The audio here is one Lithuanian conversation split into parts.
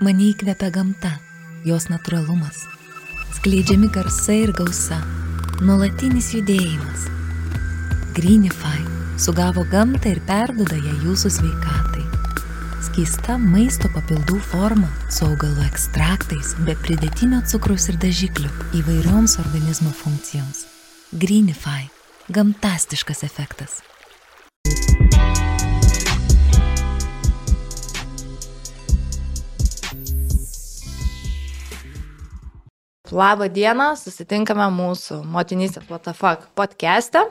Mane įkvepia gamta, jos natūralumas. Skleidžiami garsai ir gausa, nuolatinis judėjimas. Greenify sugavo gamtą ir perduda ją jūsų sveikatai. Skysta maisto papildų forma su augalų ekstraktais, be pridėtinio cukraus ir dažiklių įvairioms organizmo funkcijoms. Greenify - gamtastiškas efektas. Labą dieną, susitinkame mūsų motinystės WTF podcast'e.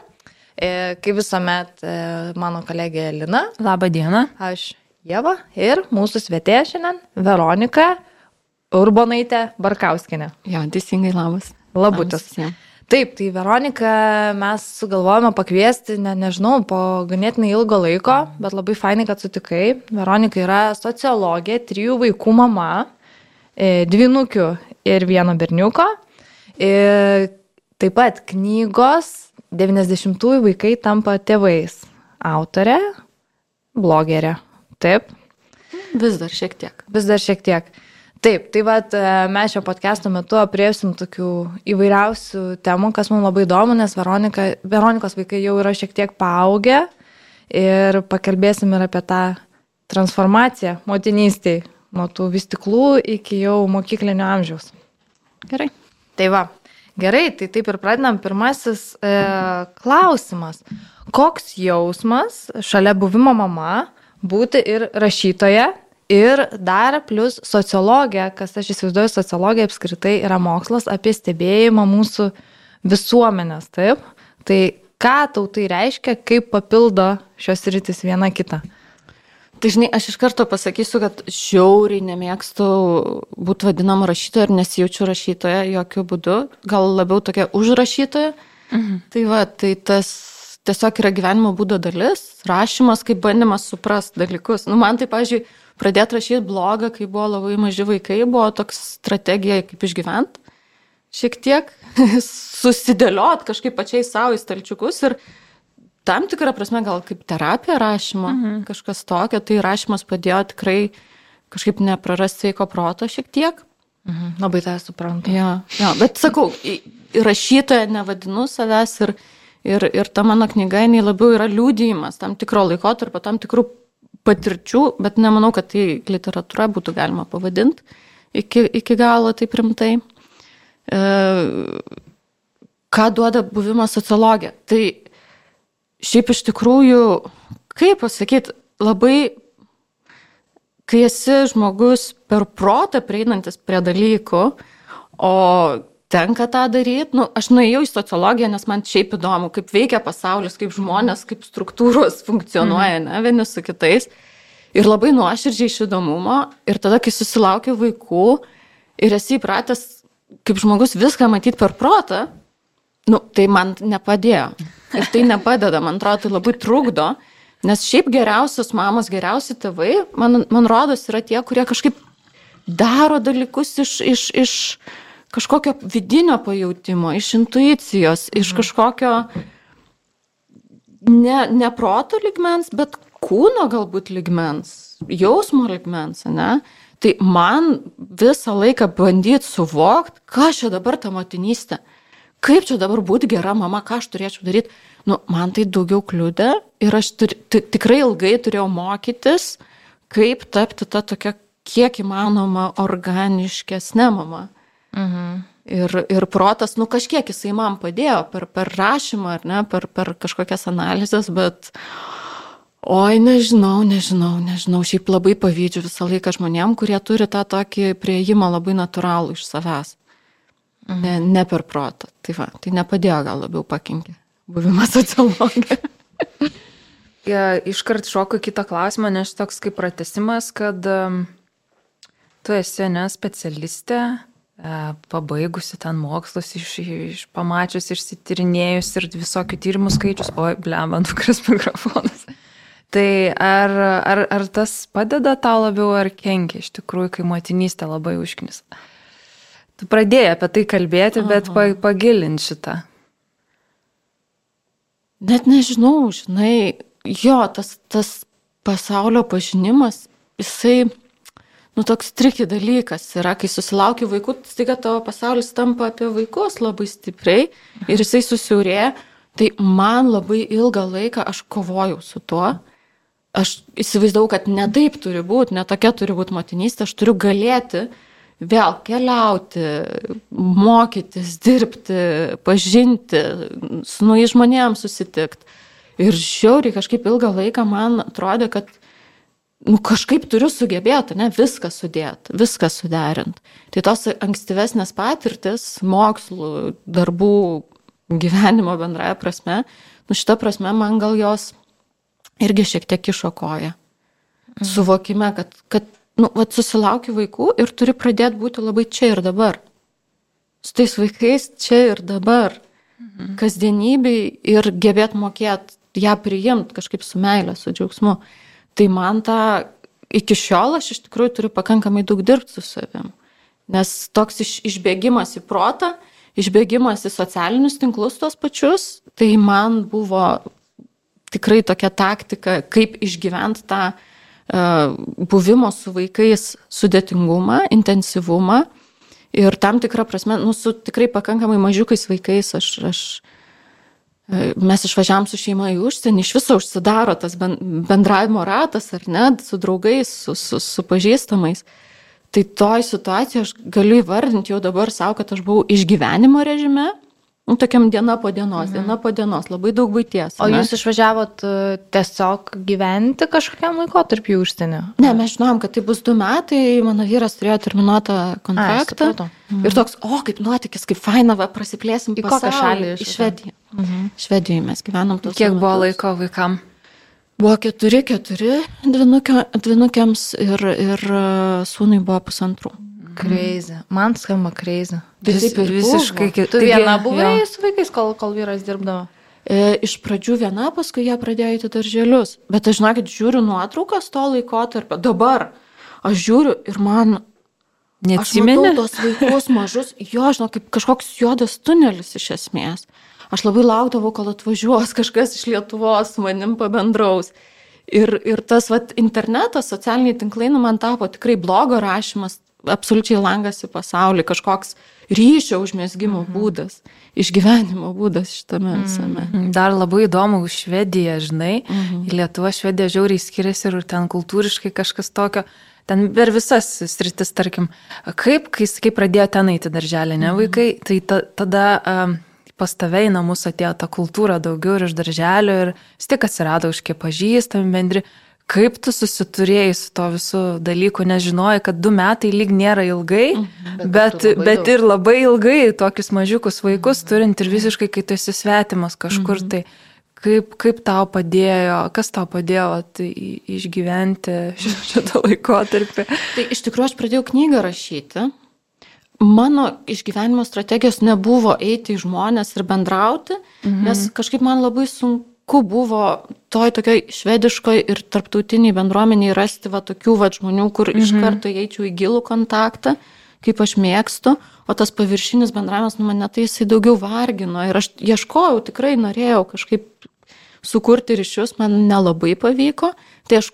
E, Kaip visuomet e, mano kolegė Lina, Labą dieną. aš Jeva ir mūsų svetė šiandien Veronika Urbonaitė Barkauskinė. Jo, teisingai labas. Labutis. Labas. Taip, tai Veronika mes sugalvojame pakviesti, ne, nežinau, po ganėtinai ilgo laiko, bet labai fainai, kad sutikai. Veronika yra sociologė, trijų vaikų mama, e, dvinukių ir vieno berniuko. Ir taip pat knygos 90-ųjų vaikai tampa tėvais. Autorė, blogerė. Taip, Vis dar šiek tiek. vis dar šiek tiek. Taip, tai vad mes šio podcast'o metu apriesim tokių įvairiausių temų, kas mums labai įdomu, nes Veronika, Veronikos vaikai jau yra šiek tiek paaugę ir pakalbėsim ir apie tą transformaciją motinystėje, nuo tų vystiklų iki jau mokyklinio amžiaus. Gerai. Tai va, gerai, tai taip ir pradedam. Pirmasis e, klausimas. Koks jausmas šalia buvimo mama būti ir rašytoje, ir dar plus sociologija, kas aš įsivaizduoju, sociologija apskritai yra mokslas apie stebėjimą mūsų visuomenės, taip? Tai ką tau tai reiškia, kaip papildo šios rytis viena kitą? Tai žinai, aš iš karto pasakysiu, kad žiauriai nemėgstu būti vadinama rašytoja ir nesijaučiu rašytoja jokių būdų. Gal labiau tokia užrašytoja. Mhm. Tai va, tai tas tiesiog yra gyvenimo būdo dalis. Rašymas kaip bandymas suprasti dalykus. Nu, man tai, pažiūrėjau, pradėti rašyti blogą, kai buvo labai maži vaikai, buvo toks strategija, kaip išgyventi. Šiek tiek susidėliot kažkaip pačiai savo į stalčiukus ir tam tikrą prasme gal kaip terapija rašymo, mhm. kažkas tokio, tai rašymas padėjo tikrai kažkaip neprarasti sveiko proto šiek tiek. Mhm, labai tą suprantu. Ja, ja, bet sakau, rašytoją nevadinu savęs ir, ir, ir ta mano knyga, jinai labiau yra liūdėjimas tam tikro laikotarpio, tam tikrų patirčių, bet nemanau, kad tai literatūra būtų galima pavadinti iki, iki galo taip rimtai. E, ką duoda buvimas sociologija? Tai šiaip iš tikrųjų, kaip pasakyti, labai, kai esi žmogus per protą prieinantis prie dalykų, o tenka tą daryti, nu, aš nuėjau į sociologiją, nes man šiaip įdomu, kaip veikia pasaulis, kaip žmonės, kaip struktūros funkcionuoja, ne, vieni su kitais. Ir labai nuoširdžiai iš įdomumo. Ir tada, kai susilaukiu vaikų ir esi įpratęs kaip žmogus viską matyti per protą, nu, tai man nepadėjo. Ir tai nepadeda, man atrodo, tai labai trukdo, nes šiaip geriausios mamos, geriausi tėvai, man, man rodos, yra tie, kurie kažkaip daro dalykus iš, iš, iš kažkokio vidinio pajūtimo, iš intuicijos, iš kažkokio ne, ne proto ligmens, bet kūno galbūt ligmens, jausmo ligmens, ne? Tai man visą laiką bandyti suvokti, ką čia dabar ta motinystė, kaip čia dabar būti gera mama, ką aš turėčiau daryti. Nu, man tai daugiau kliūdė ir aš turi, tikrai ilgai turėjau mokytis, kaip tapti tą tokią kiek įmanoma organiškesnė mama. Mhm. Ir, ir protas, nu kažkiek jisai man padėjo per, per rašymą, ar ne, per, per kažkokias analizės, bet, oi, nežinau, nežinau, nežinau, šiaip labai pavydžiu visą laiką žmonėm, kurie turi tą tokį prieimą labai natūralų iš savęs. Mhm. Ne, ne per protą. Tai va, tai nepadėjo gal labiau pakinkė buvimas sociologija. Ja, iškart šoku kitą klausimą, nes toks kaip pratesimas, kad um, tu esi ne specialistė, e, pabaigusi ten mokslus, iš, iš, pamačius, išsitirinėjus ir visokių tyrimų skaičius, oi, blem, nukris mikrofonas. Tai ar, ar, ar tas padeda tau labiau ar kenkia iš tikrųjų, kai motinystė labai užknis? Tu pradėjai apie tai kalbėti, bet pa, pagilint šitą. Net nežinau, žinai, jo, tas, tas pasaulio pažinimas, jisai, nu, toks triki dalykas yra, kai susilauki vaikų, staiga tavo pasaulis tampa apie vaikus labai stipriai ir jisai susiaurėja. Tai man labai ilgą laiką aš kovojau su tuo. Aš įsivaizdavau, kad ne taip turi būti, ne tokia turi būti motinystė, aš turiu galėti vėl keliauti, mokytis, dirbti, pažinti, su naujais žmonėms susitikti. Ir žiauriai kažkaip ilgą laiką man atrodė, kad nu, kažkaip turiu sugebėti, ne, viską sudėti, viską suderinti. Tai tos ankstyvesnės patirtis, mokslų, darbų, gyvenimo bendraja prasme, nu šitą prasme man gal jos irgi šiek tiek išokoja. Mhm. Suvokime, kad, kad nu, vat, susilauki vaikų ir turi pradėti būti labai čia ir dabar. Su tais vaikais čia ir dabar. Mhm. Kasdienybei ir gebėt mokėti ją priimti kažkaip su meilė, su džiaugsmu. Tai man tą iki šiol aš iš tikrųjų turiu pakankamai daug dirbti su savim. Nes toks iš, išbėgimas į protą, išbėgimas į socialinius tinklus tos pačius, tai man buvo tikrai tokia taktika, kaip išgyventi tą uh, buvimo su vaikais sudėtingumą, intensyvumą. Ir tam tikrą prasme, nu, su tikrai pakankamai mažiukais vaikais aš, aš mes išvažiavam su šeima į užsienį, iš viso užsidaro tas bendravimo ratas, ar ne, su draugais, su, su, su pažįstamais. Tai toj situacijoje aš galiu įvardinti jau dabar savo, kad aš buvau išgyvenimo režime, nu, tokiam diena po dienos, mhm. diena po dienos, labai daug būties. O ne? jūs išvažiavot e, tiesiog gyventi kažkokiam laikotarpiu į užsienį? Ne, mes žinom, kad tai bus du metai, mano vyras turėjo terminuotą kontraktą. Ai, mhm. Ir toks, o kaip nuotykis, kaip faina, va, prasiplėsim į kokią šalį. Į Švediją. Mhm. Švedijoje mes gyvenom tos. Kiek buvo laiko vaikam? Buvo keturi, keturi dvinukio, dvinukiams ir, ir e, sūnui buvo pusantrų. Kreizi. Man skamba kreizi. Vis, taip ir visiškai kitaip. Tu viena buvai su vaikais, kol, kol vyras dirbdavo? E, iš pradžių viena, paskui jie pradėjo įti darželius. Bet aš, žinokit, žiūriu nuotraukas to laiko tarp. Dabar aš žiūriu ir man Neatsimeni? Tos vaikus mažus, jo, žinau, kaip kažkoks juodas tunelis iš esmės. Aš labai laukdavau, kol atvažiuos kažkas iš Lietuvos su manim pabendraus. Ir, ir tas vat, internetas, socialiniai tinklai, nu, man tapo tikrai blogo rašymas, absoliučiai langas į pasaulį, kažkoks ryšio užmėsgymo mhm. būdas, išgyvenimo būdas šitame mhm. visame. Dar labai įdomu, Švedija, žinai, mhm. Lietuva, Švedija žiauriai skiriasi ir ten kultūriškai kažkas tokio ten per visas sritis, tarkim, kaip, kai, kai pradėjo ten eiti darželį, ne mhm. vaikai, tai ta, tada um, pas tave į namus atėjo ta kultūra daugiau ir iš darželio ir vis tiek atsirado kažkiek pažįstami bendri. Kaip tu susiturėjai su to visų dalykų, nežinojai, kad du metai lyg nėra ilgai, mhm, bet, bet, bet ir labai ilgai tokius mažiukus vaikus mhm. turint ir visiškai, kai tu esi svetimas kažkur mhm. tai Kaip, kaip tau padėjo, kas tau padėjo tai, išgyventi šitą laikotarpį? Tai iš tikrųjų aš pradėjau knygą rašyti. Mano išgyvenimo strategijos nebuvo eiti į žmonės ir bendrauti, mhm. nes kažkaip man labai sunku buvo toj tokioj švediškoj ir tarptautiniai bendruomeniai rasti va tokių va žmonių, kur mhm. iš karto eičiau į gilų kontaktą, kaip aš mėgstu, o tas paviršinis bendravimas, nu mane tai jisai daugiau vargino ir aš ieškojau, tikrai norėjau kažkaip sukurti ryšius man nelabai pavyko, tai aš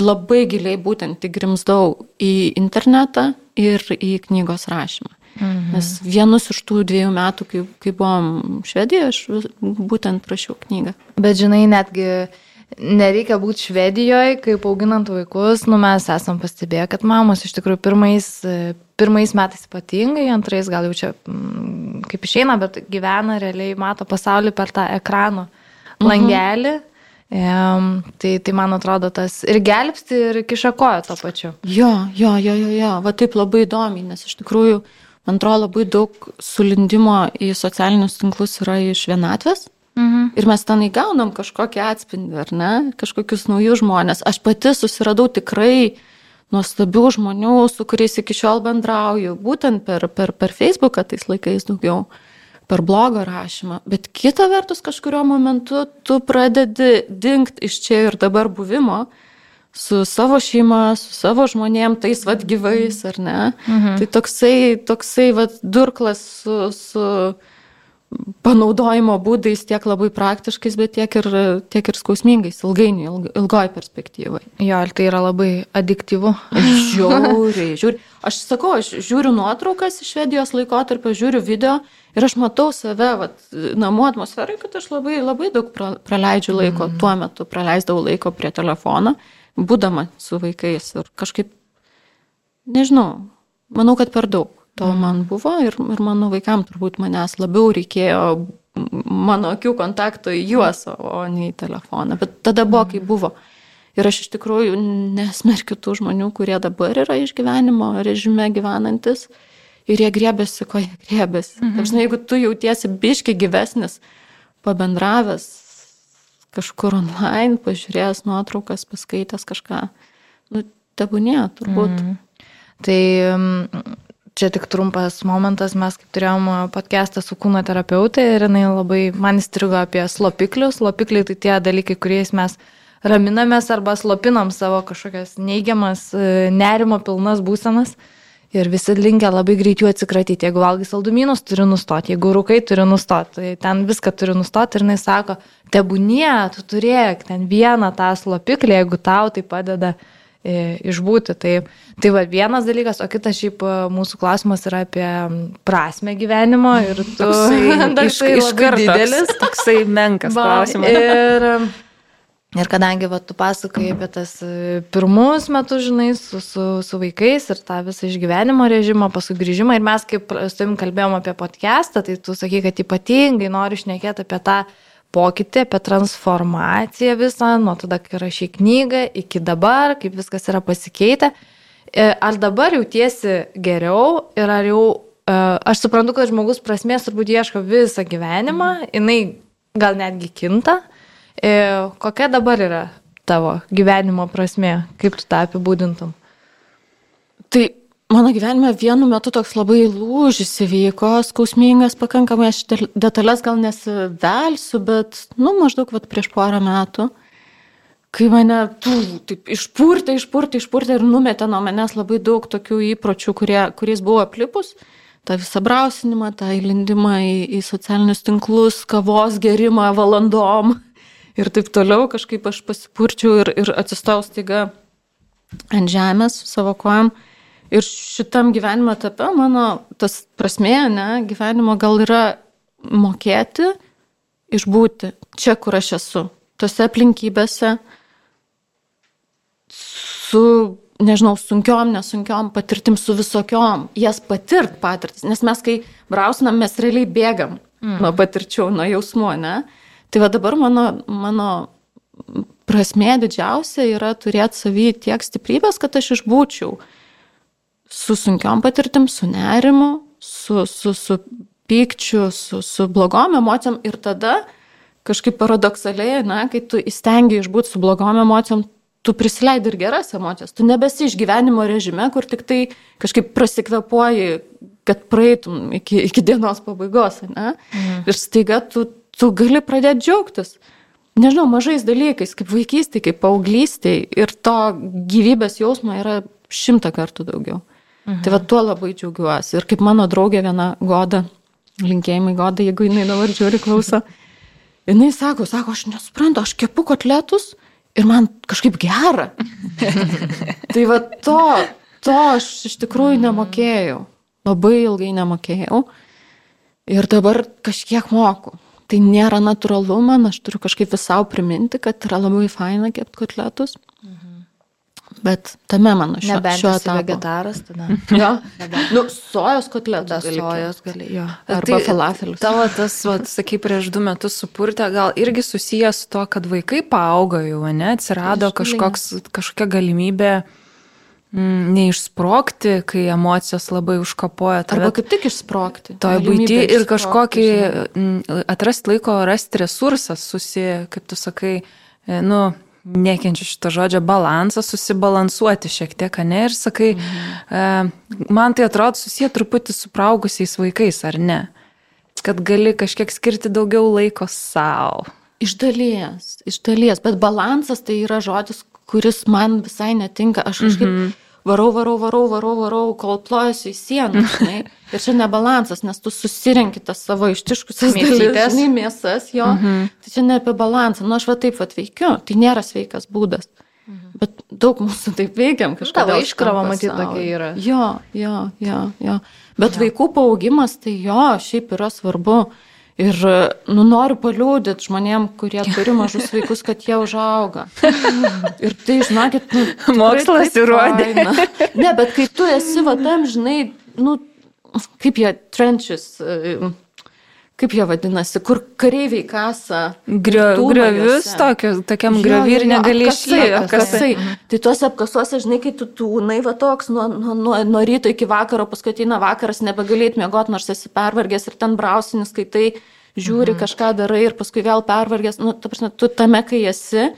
labai giliai būtent įgrimzdau į internetą ir į knygos rašymą. Mhm. Nes vienus iš tų dviejų metų, kai, kai buvom Švedijoje, aš būtent rašiau knygą. Bet žinai, netgi nereikia būti Švedijoje, kaip auginant vaikus, nu mes esam pastebėję, kad mamos iš tikrųjų pirmais, pirmais metais ypatingai, antrais gal jau čia mm, kaip išeina, bet gyvena realiai, mato pasaulį per tą ekrano. Mhm Mhm. langelį. Um, tai, tai man atrodo tas ir gelbsti, ir kišakoja to pačiu. Jo, jo, jo, jo, jo, va taip labai įdomi, nes iš tikrųjų, man atrodo, labai daug sulindimo į socialinius tinklus yra iš vienatvės. Mhm. Ir mes ten įgaunam kažkokį atspindį, ar ne, kažkokius naujus žmonės. Aš pati susiradau tikrai nuostabių žmonių, su kuriais iki šiol bendrauju, būtent per, per, per Facebooką tais laikais daugiau. Mhm per blogą rašymą, bet kita vertus kažkurio momentu tu pradedi dingti iš čia ir dabar buvimo su savo šeima, su savo žmonėm, tais vad gyvais, ar ne? Mhm. Tai toksai, toksai vad durklas su, su panaudojimo būdais tiek labai praktiškais, bet tiek ir, tiek ir skausmingais, ilgainiui, ilg, ilgoj perspektyvai. Jo, ir tai yra labai adiktyvu. Žiauriai, žiūri. Aš sakau, aš žiūriu nuotraukas iš Švedijos laikotarpio, žiūriu video ir aš matau save, vat, namų atmosferai, kad aš labai, labai daug pra, praleidžiu laiko, mm. tuo metu praleisdavau laiko prie telefono, būdama su vaikais ir kažkaip, nežinau, manau, kad per daug to mhm. man buvo ir, ir mano vaikam turbūt manęs labiau reikėjo mano akių kontakto į juos, o ne į telefoną. Bet tada buvo, kai buvo. Ir aš iš tikrųjų nesmerkiu tų žmonių, kurie dabar yra išgyvenimo režime gyvenantis ir jie grėbėsi, ko jie grėbėsi. Mhm. Žinai, jeigu tu jautiesi biški gyvesnis, pabendravęs kažkur online, pažiūrėjęs nuotraukas, paskaitęs kažką, nu, tebūnė, turbūt. Mhm. Tai čia tik trumpas momentas, mes kaip turėjom podcastą su kūno terapeutė ir jinai labai man įstrigo apie slopiklius. Slopikliai tai tie dalykai, kuriais mes raminamės arba slopinam savo kažkokias neigiamas, e, nerimo pilnas būsenas. Ir visi linkia labai greit jų atsikratyti. Jeigu valgai saldumynus, turi nustoti. Jeigu rūkai, turi nustoti. Tai ten viską turi nustoti. Ir jinai sako, tebūnie, tu turėk ten vieną tą slopiklį, jeigu tau tai padeda išbūti. Tai, tai va vienas dalykas, o kitas šiaip mūsų klausimas yra apie prasme gyvenimo ir tu toksai, iš, iš karto didelis, toksai menkas va, klausimas. Ir, Ir kadangi va, tu pasakai apie tas pirmus metus, žinai, su, su, su vaikais ir tą visą išgyvenimo režimą, paskui grįžimą, ir mes kaip su tavim kalbėjom apie podcastą, tai tu sakai, kad ypatingai nori išnekėti apie tą pokytį, apie transformaciją visą, nuo tada, kai rašai knygą, iki dabar, kaip viskas yra pasikeitę. E, ar dabar jautiesi geriau ir ar jau, e, aš suprantu, kad žmogus prasmės turbūt ieško visą gyvenimą, jinai gal netgi kinta. E, kokia dabar yra tavo gyvenimo prasmė, kaip tu tą apibūdintum? Tai Mano gyvenime vienu metu toks labai lūžis įvyko, skausmingas pakankamai, aš detalės gal nesivelsiu, bet, nu, maždaug vat, prieš porą metų, kai mane tų, taip išpurtė, išpurtė, išpurtė ir numetė nuo manęs labai daug tokių įpročių, kurie, kuriais buvo aplipus, tą visą brausinimą, tą įlindimą į, į socialinius tinklus, kavos gerimą valandom ir taip toliau, kažkaip aš pasipurčiau ir, ir atsistojau staiga ant žemės su savo kojom Ir šitam gyvenimo etape mano tas prasmė, ne, gyvenimo gal yra mokėti, išbūti čia, kur aš esu, tose aplinkybėse, su, nežinau, sunkiom, nesunkiom patirtim, su visokiom, jas patirt patirtis, nes mes kai brausinam, mes realiai bėgam mm. nuo patirčių, nuo jausmų, ne? Tai va dabar mano, mano prasmė didžiausia yra turėti savį tiek stiprybės, kad aš išbūčiau su sunkiom patirtim, su nerimu, su, su, su pykčiu, su, su blogom emocijom ir tada kažkaip paradoksaliai, na, kai tu įstengi išbūti su blogom emocijom, tu prisileidi ir geras emocijas, tu nebesi iš gyvenimo režime, kur tik tai kažkaip prasikvepuoji, kad praeitum iki, iki dienos pabaigos, ne? Mhm. Ir staiga tu, tu gali pradėti džiaugtis. Nežinau, mažais dalykais, kaip vaikystėje, kaip paauglystėje ir to gyvybės jausmo yra šimtą kartų daugiau. Mhm. Tai va tuo labai džiaugiuosi. Ir kaip mano draugė viena goda, linkėjimai goda, jeigu jinai dabar žiūri klauso, jinai sako, sako, aš nesuprantu, aš kepu kotletus ir man kažkaip gera. tai va to, to aš iš tikrųjų nemokėjau. Labai ilgai nemokėjau. Ir dabar kažkiek moku. Tai nėra natūralu man, aš turiu kažkaip visau priminti, kad yra labai faina kepti kotletus. Bet tame mano šiuo, Nebent šiuo esi vegetaras, tada. jo. Nu, sojos kotletas. Sojos gali, jo. Arba tai, falafelius. Tavo tas, vat, sakai, prieš du metus supurtė, gal irgi susijęs su to, kad vaikai paaugo jau, ne, atsirado kažkoks, kažkokia galimybė mm, neišsprokti, kai emocijos labai užkapoja. Arba kaip tik išsprokti. To būti ir kažkokį mm, atrasti laiko, rasti resursą, susi, kaip tu sakai, e, nu, nekenčiu šito žodžio balansą, susibalansuoti šiek tiek, ne, ir sakai, mhm. e, man tai atrodo susiję truputį su praugusiais vaikais, ar ne? Kad gali kažkiek skirti daugiau laiko savo. Iš dalies, iš dalies, bet balansas tai yra žodis, kuris man visai netinka. Aš kažkaip mhm. Varau, varau, varau, varau, varau, kol plojasi į sieną, žinai. Ir čia nebalansas, nes tu susirenki tas savo ištiškusias Mėsytes. žinai, mėsas, jo. Mhm. Tai čia ne apie balansą. Nu, aš va taip va veikiu, tai nėra sveikas būdas. Mhm. Bet daug mūsų taip veikiam kažką. Tavo iškrova, matyt, tokia yra. Jo, jo, jo, jo. Bet jo. vaikų paaugimas, tai jo, šiaip yra svarbu. Ir, nu, noriu paliūdyti žmonėm, kurie turi mažus vaikus, kad jie užauga. Ir tai, žinokit, nu, Mokslas įrodė. Ne, bet kai tu esi va tam, žinai, nu, kaip jie trenčius, kaip jie vadinasi, kur kareiviai kasa. Griovius tokius, tokiam Jo, griovi jo, ir negali išlipti. apkasai. Tai tuose apkasuose, žinai, kai tu tūnai va toks nuo, nuo, nuo, ryto iki vakaro, paskui ateina vakaras, nebegalėt mėgoti, nors esi pervargęs ir ten brausinis, kai tai žiūri, kažką darai ir paskui vėl pervargęs, nu, ta prasme, tu tame, kai esi,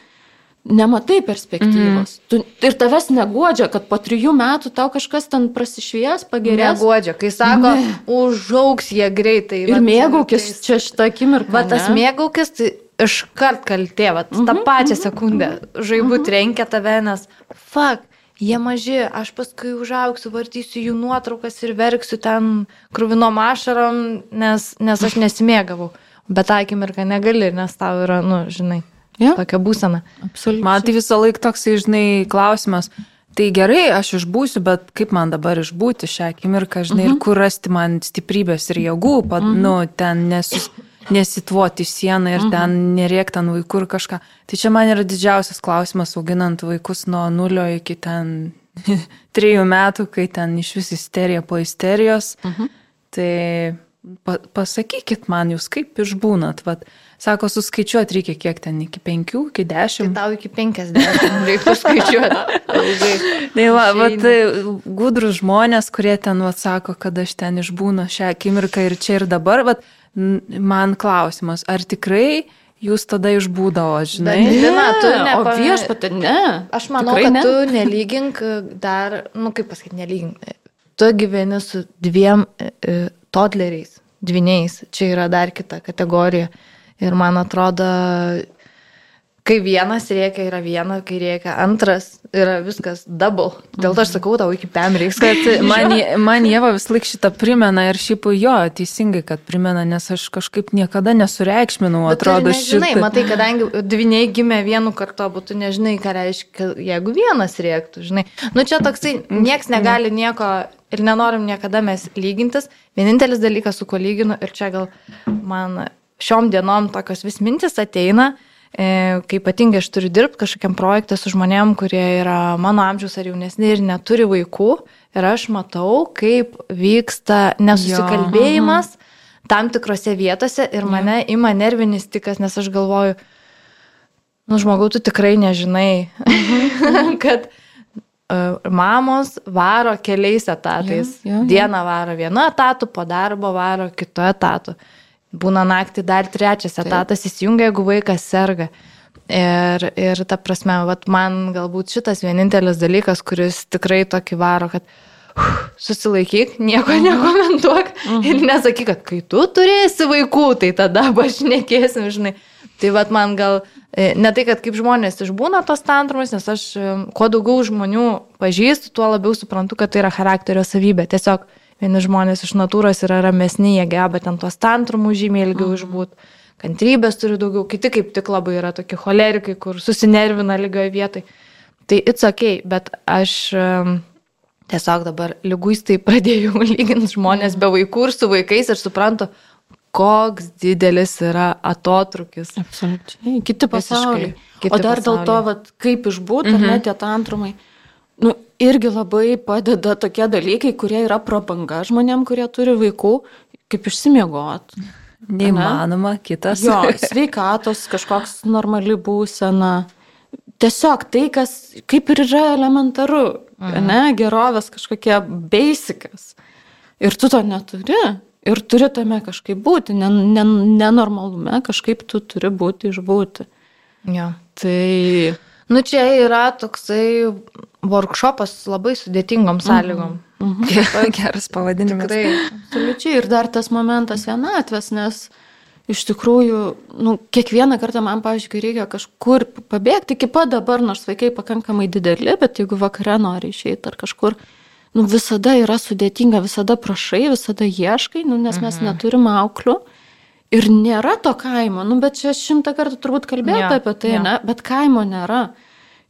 nematai perspektyvos. Mm. Tu, ir tavęs negodžia, kad po trijų metų tau kažkas ten prasišvies, pagerės. Neguodžia, kai sako, užaugs jie greitai. Ir vat, mėgaukis tais- čia šitą akimirką. Va tas ne? mėgaukis, tai iškart kaltė, va, tą Mhm, pačią sekundę žaibu trenkia tave, nes, fuck, jie maži, aš paskui užaugsiu, vartysiu jų nuotraukas ir verksiu ten krūvinom ašarom, nes, nes aš nesimėgavau. Bet tą akimirką negali, nes tau yra, nu, žinai, Jo. tokia būsena. Absoliučiai. Man tai visą laiką toks, žinai, klausimas. Tai gerai, aš išbūsiu, bet kaip man dabar išbūti šią akimirką, žinai, ir kur rasti man stiprybės ir jėgų, pat, nu, ten nesus, nesitvoti sieną ir ten nerėkti ant vaikų ir kažką. Tai čia man yra didžiausias klausimas, auginant vaikus nuo nulio iki ten trijų metų, kai ten iš vis isterija po isterijos. Tai pa, pasakykit man, jūs kaip išbūnat. Vat, sako, suskaičiuoti reikia kiek ten, iki penkių, iki Tai dešimt. tau iki 50 reikia skaičiuoti. Ilgai. Tai va, va, Išeina. tai gudrus žmonės, kurie ten vat, sako, kad aš ten išbūnu šią akimirką ir čia ir dabar, vat, man klausimas, ar tikrai jūs tada išbūdavo, žinai? Bet- Lina, tu o nepa- viešpatė, ne. Aš manau, Tikrai kad ne. tu nelygink dar, nu kaip pasakyti, nelygink. Tu gyveni su dviem e, e, toddleriais, dviniais. Čia yra dar kita kategorija. Ir man atrodo, kai vienas reikia, yra viena, kai reikia antras, yra viskas double. Dėl to aš sakau tau iki pem reiks. Kad man, man Jėva vis laik šitą primena ir šiaip jo, teisingai, kad primena, nes aš kažkaip niekada nesureikšminau, atrodo, nežinai, šitą. matai, kadangi dviniai gimė vienu kartu, tu nežinai, ką reiškia, jeigu vienas rėktų, žinai. Nu čia toksai, nieks negali nieko ir nenorim niekada mes lygintis. Vienintelis dalykas, su kuo lyginu, ir čia gal man šiom dienom tokios vis mintis ateina, e, kai ypatingai aš turiu dirbti kažkokiam projektą su žmonėm, kurie yra mano amžiaus ar jaunesni ir neturi vaikų. Ir aš matau, kaip vyksta nesusikalbėjimas tam tikrose vietose ir mane ima nervinis tikas, nes aš galvoju, nu žmogau, tu tikrai nežinai, kad uh, mamos varo keliais etatais. Jo, jo, jo. Dieną varo vienu etatu, po darbo varo kitu etatu. Būna naktį dar trečias etatas įsijungia, jeigu vaikas serga. Ir, ir ta prasme, vat man galbūt šitas vienintelis dalykas, kuris tikrai tokį varo, kad uf, susilaikyk, nieko nekomentuok ir nesakyk, kad kai tu turėsi vaikų, tai tada pašnekėsim, žinai. Tai vad man gal, e, ne tai, kad kaip žmonės išbūna tos tantrumus, nes aš e, kuo daugiau žmonių pažįstu, tuo labiau suprantu, kad tai yra charakterio savybė. Tiesiog vieni žmonės iš natūros yra ramesni, jie geba ten tos tantrumus žymiai ilgiau išbūti. Kantrybės turi daugiau, kiti kaip tik labai yra tokie cholerikai, kur susinervina lygioje vietoje. Tai it's ok, bet aš tiesiog dabar lyguistai pradėjau lyginti žmonės be vaikų ir su vaikais ir suprantu, koks didelis yra atotrukis. Absoliučiai. Kiti pasauliai. Kiti o dar dėl to, pasauliai. vat, kaip išbūti, mhm. net tie tantrumai. Nu, irgi labai padeda tokie dalykai, kurie yra prabanga žmonėm, kurie turi vaikų, kaip išsimiegot. Neįmanoma, kitas. Jo, sveikatos kažkoks normali būsena. Tiesiog tai, kas kaip ir yra elementaru, mhm. ne, gerovės kažkokie basicas. Ir tu to neturi. Ir turi tame kažkaip būti, nen- nen- nenormalume, kažkaip tu turi būti išbūti. Jo. Tai Nu čia yra toksai workshopas labai sudėtingom sąlygom. Geras pavadinimas. Tikrai. absoliučiai ir dar tas momentas vienatvės, nes iš tikrųjų, nu, kiekvieną kartą man, pavyzdžiui, kai reikia kažkur pabėgti, iki pat dabar, nors vaikai pakankamai dideli, bet jeigu vakare nori išeiti ar kažkur, nu, visada yra sudėtinga, visada prašai, visada ieškai, nu, nes mes mhm. neturim auklių. Ir nėra to kaimo, nu, bet čia šimtą kartų turbūt kalbėjote ja, apie tai, ja. ne, bet kaimo nėra.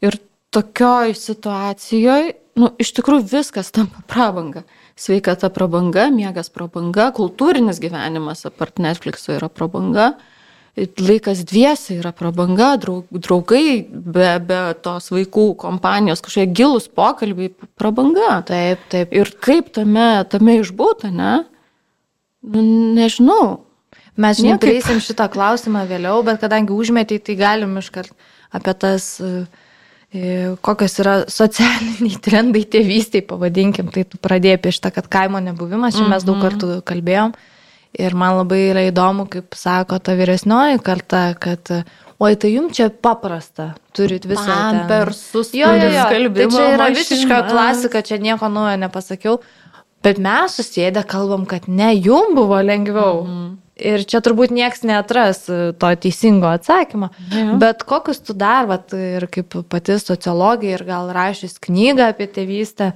Ir tokioj situacijoje, nu, iš tikrųjų viskas tampa prabanga. Sveikata prabanga, miegas prabanga, kultūrinis gyvenimas apart Netflix'o yra prabanga, laikas dviesi yra prabanga, draugai be, be tos vaikų kompanijos, kažkokie gilus pokalbiai, prabanga. Taip, taip. Ir kaip tame, tame išbūta, ne? Nu, nežinau. Mes žinai, prieisim šitą klausimą vėliau, bet kadangi užmetėjai, tai galim iškart apie tas, e, kokios yra socialiniai trendai tėvystėje, pavadinkim, tai tu pradėjai apie šitą, kad kaimo nebuvimas, čia mes daug mhm. kartų kalbėjom. Ir man labai yra įdomu, kaip sako ta vyresnioji karta, kad oi, tai jums čia paprasta, turit visą. Pampersus, jo, jo, jo. Tai čia yra visiška klasika, čia nieko naujo nepasakiau. Bet mes susėdę kalbam, kad ne, jum buvo lengviau. Mhm. Ir čia turbūt nieks netras e, to teisingo atsakymo. Ja. Bet kokius tu dar, vat, ir kaip pati sociologija, ir gal rašys knygą apie tėvystę,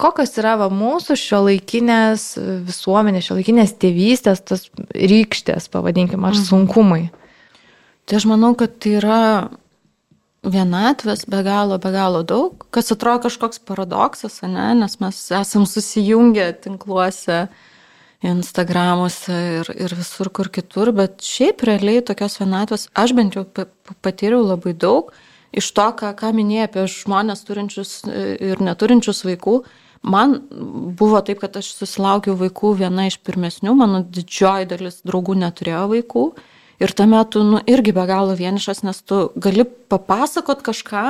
kokios yra va, mūsų šio laikinės visuomenės, šio laikinės tėvystės, tas rykštės, pavadinkim, ar mhm. sunkumai? Tai aš manau, kad tai yra vienatvės be galo, be galo daug, kas atrodo kažkoks paradoksas, ne? nes mes esam susijungę tinkluose Instagramuose ir, ir visur kur kitur, bet šiaip realiai tokios vienatvės aš bent jau patyriau labai daug iš to, ką, ką minėjai apie žmonės turinčius e, ir neturinčius vaikų. Man buvo taip, kad aš susilaukiau vaikų viena iš pirmesnių, mano didžioji dalis draugų neturėjo vaikų. Ir tame tu nu, irgi be galo vienišas, nes tu gali papasakot kažką,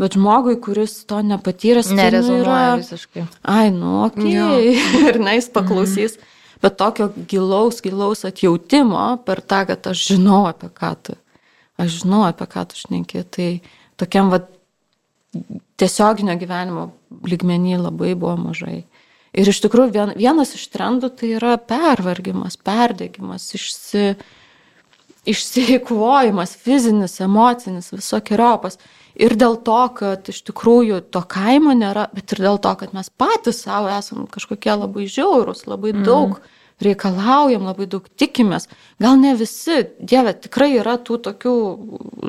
bet žmogui, kuris to nepatyręs, nerezonuoja tai, nu, yra... visiškai. Ai, nu, okei, okay. ir na, jis paklausys. Mhm bet tokio gilaus, gilaus atjautimo per tą, kad aš žinau apie ką tu, aš žinau apie ką tu šneki, tai tokiam va tiesioginio gyvenimo lygmenį labai buvo mažai. Ir iš tikrųjų vien, vienas iš trendų tai yra pervargimas, perdėgymas, išsi, išsiekvojimas, fizinis, emocinis, visokiojopas. Ir dėl to, kad iš tikrųjų to kaimo nėra, bet ir dėl to, kad mes patys savo esam kažkokie labai žiaurūs, labai mm. daug reikalaujam, labai daug tikimės. Gal ne visi, Dieve, tikrai yra tų tokių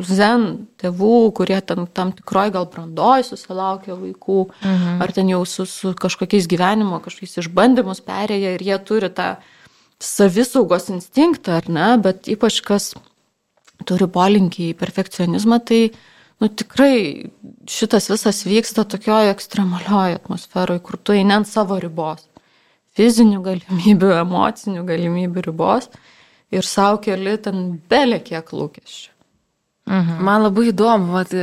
zen tėvų, kurie tam, tam tikroji gal brandoj susilaukia vaikų, mhm. ar ten jau su, su kažkokiais gyvenimo, kažkokiais išbandymus perėję ir jie turi tą savisaugos instinktą, ar ne, bet ypač kas turi polinkį į perfekcionizmą, tai nu, tikrai šitas visas vyksta tokioje ekstremalioje atmosferoje, kur tu eini ant savo ribos fizinių galimybių, emocinių galimybių ribos ir savo keli ten belė kiek lūkesčių. Mhm. Man labai įdomu, vat,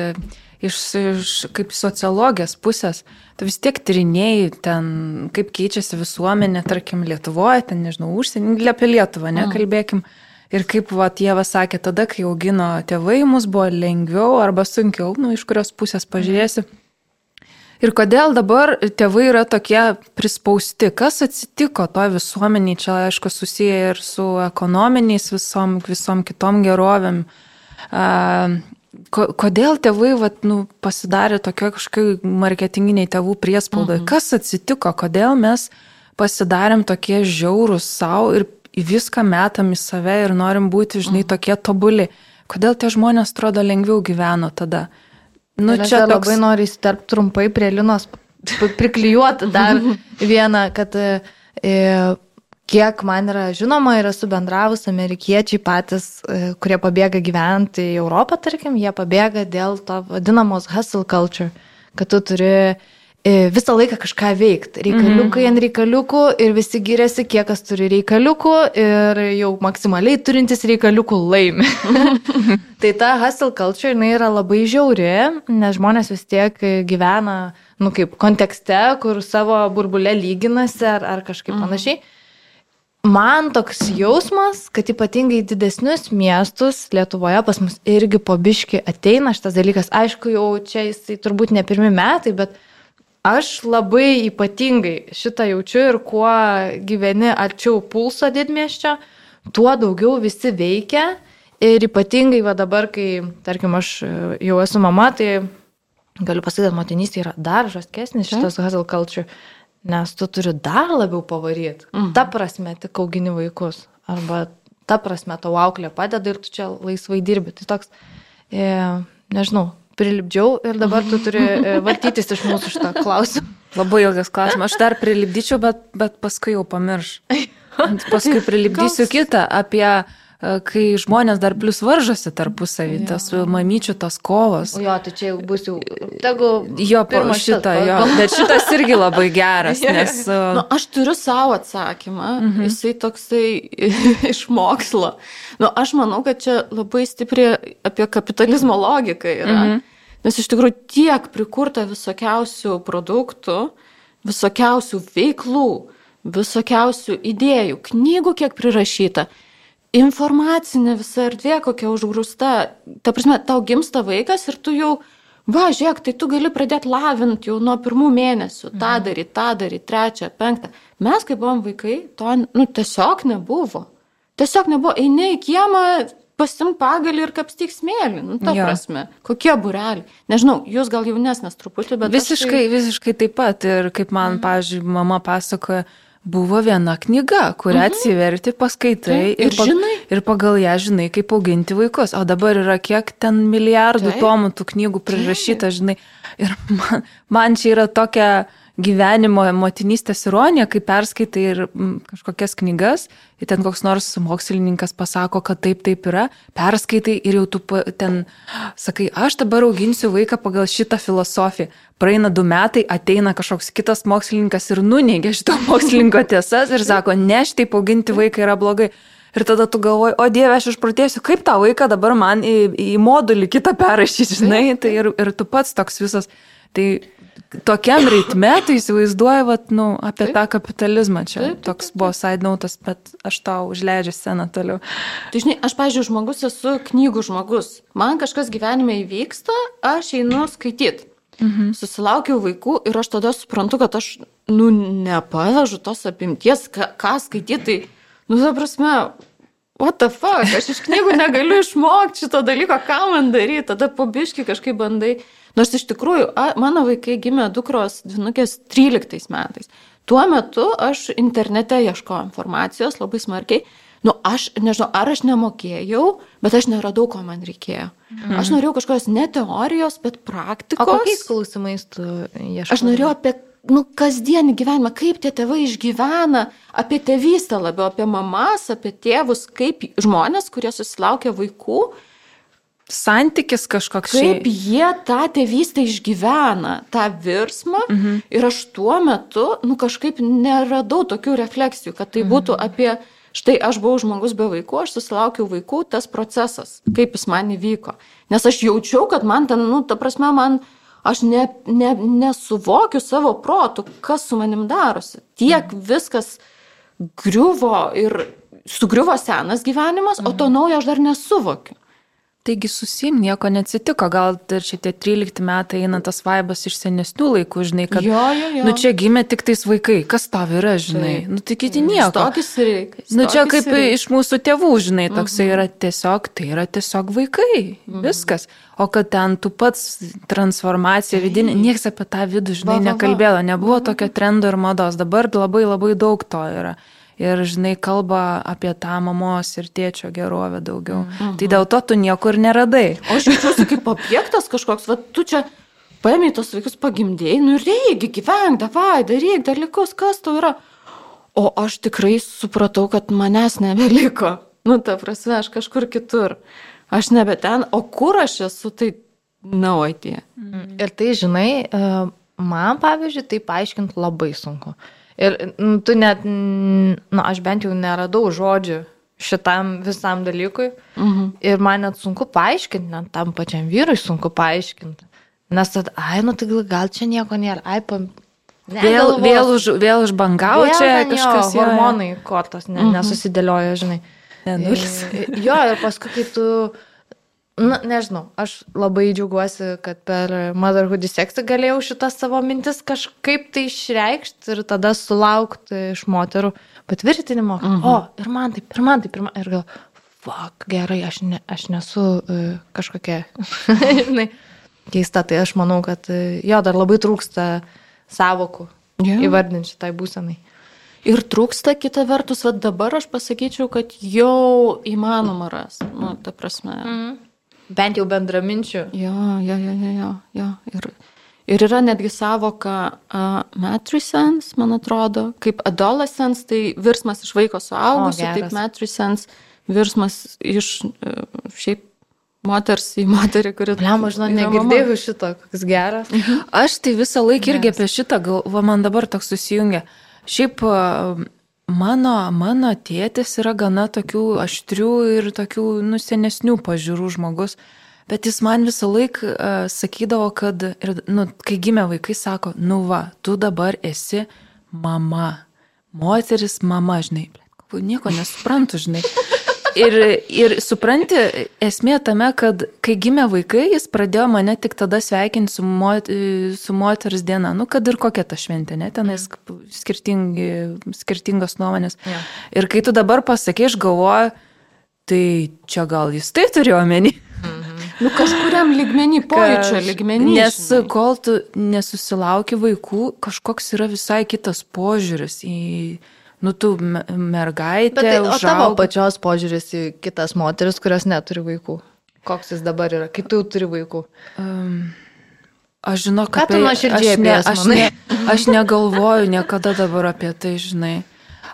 iš, iš kaip sociologijos pusės, tu vis tiek tyrinėjai ten, kaip keičiasi visuomenė, tarkim, Lietuvoje, ten, nežinau, užsienį, apie Lietuvą, nekalbėkim. Mhm. Ir kaip va, Dievas sakė, tada, kai augino tėvai, mus buvo lengviau arba sunkiau, nu, iš kurios pusės pažiūrėsi. Mhm. Ir kodėl dabar tėvai yra tokie prispausti? Kas atsitiko to visuomeniai? Čia, aišku, susiję ir su ekonominiais visom, visom kitom gerovėm. Kodėl tėvai vat, nu, pasidarė tokio kažkokiai marketinginiai tėvų priespaudai? Mhm. Kas atsitiko? Kodėl mes pasidarėm tokie žiaurūs savo ir viską metam į save ir norim būti, žinai, mhm. tokie tobuli? Kodėl tie žmonės atrodo lengviau gyveno tada? Nu, čia toks... labai noriu įsiterpti trumpai prie Linos, priklijuoti dar vieną, kad e, kiek man yra žinoma ir esu bendravus, amerikiečiai patys, e, kurie pabėga gyventi į Europą, tarkim, jie pabėga dėl to vadinamos hustle culture, kad tu turi visą laiką kažką veikti. Reikaliukai mm. ant reikaliukų ir visi giriasi, kiek kas turi reikaliukų ir jau maksimaliai turintis reikaliukų laimi. tai ta hustle culture, jinai yra labai žiauri, nes žmonės vis tiek gyvena, nu kaip, kontekste, kur savo burbulę lyginasi ar, ar kažkaip mm. panašiai. Man toks jausmas, kad ypatingai didesnius miestus Lietuvoje pas mus irgi po biški ateina šitas dalykas. Aišku, jau čia jisai turbūt ne pirmi metai, bet Aš labai ypatingai šitą jaučiu ir kuo gyveni arčiau pulso didmieščio, tuo daugiau visi veikia. Ir ypatingai va dabar, kai, tarkim, aš e, jau esu mama, tai galiu pasakyti, kad motinystė yra dar žaskesnis šitas hustle culture, nes tu turi dar labiau pavaryti. Mhm. Ta prasme, tik augini vaikus. Arba ta prasme, tau auklė padeda ir tu čia laisvai dirbi. Tai toks, e, nežinau, prilipdžiau ir dabar tu turi e, vartytis iš mūsų šitą klausimą. Labai ilgas klausimas. Aš dar prilipdyčiau, bet, bet paskui jau pamirš. Paskui prilipdysiu kitą apie E, kai žmonės dar plus varžosi tarpusavį, ja. tas mamyčių tos kovos. O jo, tai čia jau bus jau, tegu. Jo, po šitą, jo, bet šitas irgi labai geras, nes... E, nu, aš turiu savo atsakymą, mhm. jisai toksai iš mokslo. Nu, aš manau, kad čia labai stipriai apie kapitalizmo logiką yra. Mhm. Nes iš tikrųjų tiek prikurta visokiausių produktų, visokiausių veiklų, visokiausių idėjų, knygų kiek prirašyta informacinė visa erdvė kokia užgrūsta. Ta prasme, tau gimsta vaikas ir tu jau, va, žiūrėk, tai tu gali pradėti lavinti jau nuo pirmų mėnesių. Mhm. Ta daryti, tą daryti, trečią, penktą. Mes, kai buvom vaikai, to nu, tiesiog nebuvo. Tiesiog nebuvo. Eini į kiemą, pasim pagalį ir kapstyk smėlį. Nu, ta jo. prasme, kokie bureliai. Nežinau, jūs gal jaunesnės truputį, bet... Visiškai, tai... visiškai taip pat. Ir kaip man, mhm. pavyzdžiui, mama pasakoja, buvo viena knyga, kurią mhm. atsiverti, paskaitai Taip, ir, ir, žinai. ir pagal ją žinai, kaip auginti vaikus. O dabar yra kiek ten milijardų Taip. tomų tų knygų prirašyta, žinai. Ir man, man čia yra tokia gyvenimo motinystės ironija, kai perskaitai ir kažkokias knygas, ir ten koks nors mokslininkas pasako, kad taip, taip yra, perskaitai ir jau tu ten sakai, aš dabar auginsiu vaiką pagal šitą filosofiją. Praeina du metai, ateina kažkoks kitas mokslininkas ir nuneigia šito mokslininko tiesas ir sako, ne, šitaip auginti vaiką yra blogai. Ir tada tu galvoji, o Dieve, aš išprotėsiu, kaip tą vaiką dabar man į, į modulį kitą perrašyti, žinai, tai ir, ir tu pats toks visas. Tai tokiam ritme, tai įsivaizduoju, vat, nu, apie taip. tą kapitalizmą čia. Taip, taip, Toks taip, taip. buvo side notas, bet aš tau užleidžiu sceną toliau. Tai žinai, aš, pažiūrėjau, žmogus esu knygų žmogus. Man kažkas gyvenime įvyksta, aš einu skaityti. Mhm. Susilaukiau vaikų ir aš tada suprantu, kad aš, nu, nepavežu tos apimties, ką, ką skaityti. Tai, nu, ta prasme, what the fuck, aš iš knygų negaliu išmokti šito dalyko, ką man daryti, tada pabiški kažkaip bandai. Nors iš tikrųjų, a, mano vaikai gimė dukros dvinukės 13 metais. Tuo metu aš internete ieškojau informacijos labai smarkiai. Nu, aš nežinau, ar aš nemokėjau, bet aš neradau, ko man reikėjo. Mhm. Aš norėjau kažkokios ne teorijos, bet praktikos. O kokiais klausimais tu ieškojai? Aš norėjau apie nu, kasdienį gyvenimą, kaip tie tėvai išgyvena, apie tėvystę labiau, apie mamas, apie tėvus, kaip žmonės, kurie susilaukia vaikų, santykis kažkoks. Kaip jie tą tėvystę išgyvena, tą virsmą. Mhm. Ir aš tuo metu, nu kažkaip neradau tokių refleksijų, kad tai būtų mhm. apie, štai aš buvau žmogus be vaikų, aš susilaukiau vaikų, tas procesas, kaip jis man įvyko. Nes aš jaučiau, kad man ten, nu, ta prasme, man, aš ne, ne, nesuvokiu savo protų, kas su manim darosi. Tiek mhm. viskas griuvo ir sugriuvo senas gyvenimas, mhm. o to naujo aš dar nesuvokiu. Taigi susim nieko neatsitiko, gal ir šitie 13 metai eina tas vaibas iš senesnių laikų, žinai, kad... Jo, jo, jo. Nu čia gimė tik tais vaikai, kas tau yra, žinai, tai. nu tai kiti nieko. Stokis reikia. Nu čia kaip reik. iš mūsų tėvų, žinai, toksai mhm. yra tiesiog, tai yra tiesiog vaikai, mhm. viskas. O kad ten tu pats transformacija vidinė, niekas apie tą vidų, žinai, nekalbėjo, nebuvo mhm. tokio trendo ir mados, dabar labai labai daug to yra ir, žinai, kalba apie tą mamos ir tėčio gerovę daugiau. Mhm. Tai dėl to tu niekur neradai. O aš jaučiuosi kaip objektas kažkoks, va tu čia paėmė tos vaikus pagimdėjai, nu reikia gyventi, davai, daryk dalykus, kas tau yra. O aš tikrai supratau, kad manęs nebeliko. Nu, ta prasme, aš kažkur kitur. Aš nebe ten, o kur aš esu, tai naujotie. Mhm. Ir tai, žinai, e, man, pavyzdžiui, tai paaiškinti labai sunku. Ir nu, tu net, na, nu, aš bent jau neradau žodžių šitam visam dalykui. Mhm. Ir man net sunku paaiškinti, net tam pačiam vyrui sunku paaiškinti. Nes tad, ai, nu tai gal čia nieko nėra, ai, pam... Ne, vėl, galvos. vėl, už, vėl užbangavo vėl čia kažkas. Jo, hormonai kortos ne, mhm. nesusidėliojo, žinai. Ne, nulis. jo, ir paskui, kai tu Na, nežinau, aš labai džiaugiuosi, kad per Motherhood Sexy galėjau šitas savo mintis kažkaip tai išreikšti ir tada sulaukti iš moterų patvirtinimo. Mhm. O, ir man taip, ir man taip, ir man. Ir gal, fuck, gerai, aš, ne, aš nesu uh, kažkokia, žinai, keista. Tai aš manau, kad uh, jo dar labai trūksta savokų yeah. įvardinti šitai būsenai. Ir trūksta kita vertus, va dabar aš pasakyčiau, kad jau įmanoma ras. Nu, ta prasme. Mhm. Bent jau bendraminčių. Jo, jo, jo, jo, jo. jo. Ir, ir yra netgi savoka uh, matrisens, man atrodo, kaip adolescence, tai virsmas iš vaiko suaugusiu, taip matrisens, virsmas iš uh, šiaip moters į moterį, kuri... Lemą, žinau, negirdėjau šito, koks geras. Aš tai visą laiką irgi apie šitą, galvo, man dabar toks susijungia. Šiaip mano, mano tėtis yra gana tokių aštrių ir tokių nusenesnių pažiūrų žmogus. Bet jis man visą laiką uh, sakydavo, kad, ir, nu, kai gimė vaikai, sako, nu va, tu dabar esi mama. Moteris mama, žinai. Nieko nesuprantu, žinai. Ir, ir supranti, esmė tame, kad kai gimė vaikai, jis pradėjo mane tik tada sveikinti su, mot, su moters diena. Nu, kad ir kokia ta šventė, ne, tenais skirtingos nuomonės. Ja. Ir kai tu dabar pasakai, aš galvoju, tai čia gal jis tai turėjo omeny. Mhm. Nu, kažkuriam ligmenį, pojūčio ligmenį. Nes žinai. kol tu nesusilauki vaikų, kažkoks yra visai kitas požiūris į nu tu mergaitė. Bet tai, o tavo pačios požiūris į kitas moteris, kurios neturi vaikų? Koks jis dabar yra, kai tu turi vaikų? Um, aš žinau, kad... Ką tu nuoširdžiai apie jas aš, ne, aš negalvoju niekada dabar apie tai, žinai.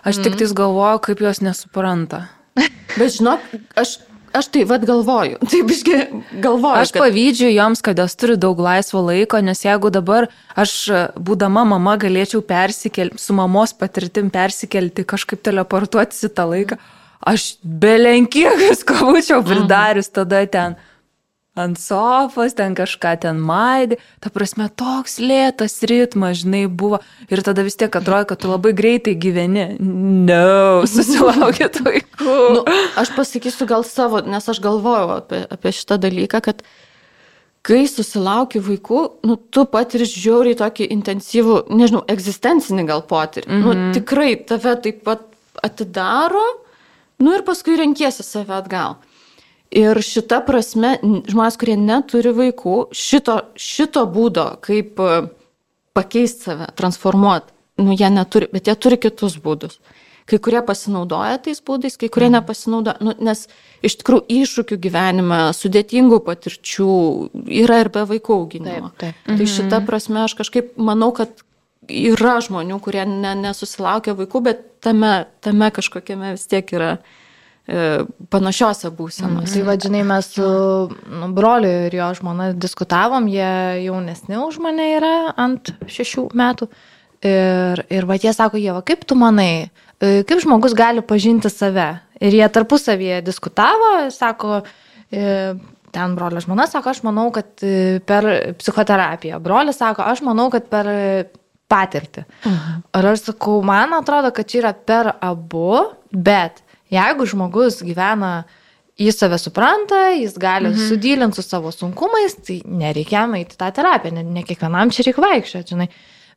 Aš mm. tik tais galvoju, kaip jos nesupranta. Bet žinok, aš Aš tai vad galvoju, taip išgi galvoju. Aš kad... pavydžiu joms, kad jos turi daug laisvo laiko, nes jeigu dabar aš, būdama mama, galėčiau persikelti, su mamos patirtim persikelti, kažkaip teleportuotis į tą laiką, aš belenkiek visko būčiau pridarius tada ten ant sofos, ten kažką ten maidė. Ta prasme, toks lėtas ritmas, žinai, buvo. Ir tada vis tiek atrodo, kad tu labai greitai gyveni. Ne, no, susilaukit vaikų. nu, aš pasakysiu gal savo, nes aš galvojau apie, apie šitą dalyką, kad kai susilauki vaikų, nu, tu patiri žiauriai tokį intensyvų, nežinau, egzistencinį gal potyrį. Mm -hmm. Nu, mhm. tikrai tave taip pat atidaro, nu ir paskui renkiesi save atgal. Ir šita prasme, žmonės, kurie neturi vaikų, šito, šito būdo, kaip e, pakeisti save, transformuoti, nu, jie neturi, bet jie turi kitus būdus. Kai kurie pasinaudoja tais būdais, kai kurie mhm. nepasinaudoja, nu, nes iš tikrųjų iššūkių gyvenime, sudėtingų patirčių yra ir be vaikų auginimo. Taip, taip. Tai šita mhm. prasme aš kažkaip manau, kad yra žmonių, kurie ne, nesusilaukia vaikų, bet tame, tame kažkokiame vis tiek yra E, panašiose būsenos. Mm. Tai vadžinai, mes su nu, broliu ir jo žmona diskutavom, jie jaunesni už mane yra ant šešių metų. Ir, ir va jie sako, Jėva, kaip tu manai, e, kaip žmogus gali pažinti save? Ir jie tarpusavėje diskutavo, sako, e, ten brolio žmona sako, aš manau, kad per psichoterapiją. Brolis sako, aš manau, kad per patirtį. Mhm. Ar aš sakau, man atrodo, kad čia yra per abu, bet Jeigu žmogus gyvena jis save supranta, jis gali mhm. sudylinti su savo sunkumais, tai nereikia eiti tą terapiją, ne, ne kiekvienam čia reikia vaikščioti, žinai.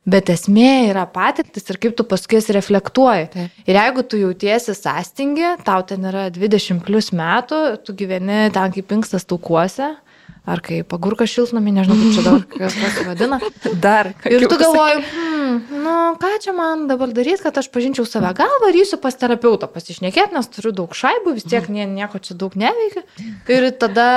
Bet esmė yra patirtis ir kaip tu paskui jas reflektuoji. Taip. Ir jeigu tu jautiesi sąstingi, tau ten yra 20 plus metų, tu gyveni ten kaip pinkstas taukuose, ar kaip pagurka šiltnami, nežinau, kaip čia dabar kas pasivadina. Dar. Ir tu galvoji, hmm, nu ką čia man dabar daryti, kad aš pažinčiau save. Gal varysiu pas terapeutą pasišnekėti, nes turiu daug šaibų, vis tiek nie, nieko čia daug neveikia. Ir tada...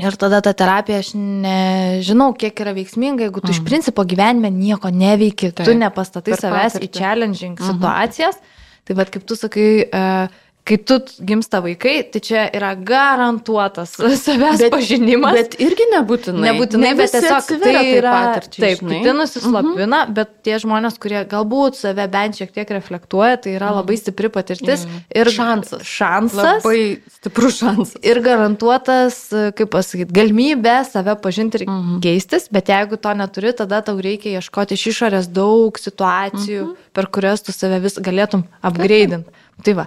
Ir tada ta terapija, aš nežinau, kiek yra veiksminga, jeigu tu mm. iš principo gyvenime nieko neveiki, Taip, tu nepastatai savęs patirtį. į challenging mm -hmm. situacijas. Tai vad kaip tu sakai, uh, kai tu gimsta vaikai, tai čia yra garantuotas savęs bet, pažinimas. Bet irgi nebūtinai. Nebūtinai, ne bet tiesiog tai yra. Taip, kiti nusislapina, uh -huh. bet tie žmonės, kurie galbūt save bent šiek tiek reflektuoja, tai yra labai stipri patirtis mm. ir šansas. Šansas. Labai stiprus šansas. Ir garantuotas, kaip pasakyti, galimybė save pažinti ir mm -hmm. keistis, bet jeigu to neturi, tada tau reikia ieškoti iš išorės daug situacijų, mm -hmm. per kurias tu save vis galėtum upgradeint. Tai va,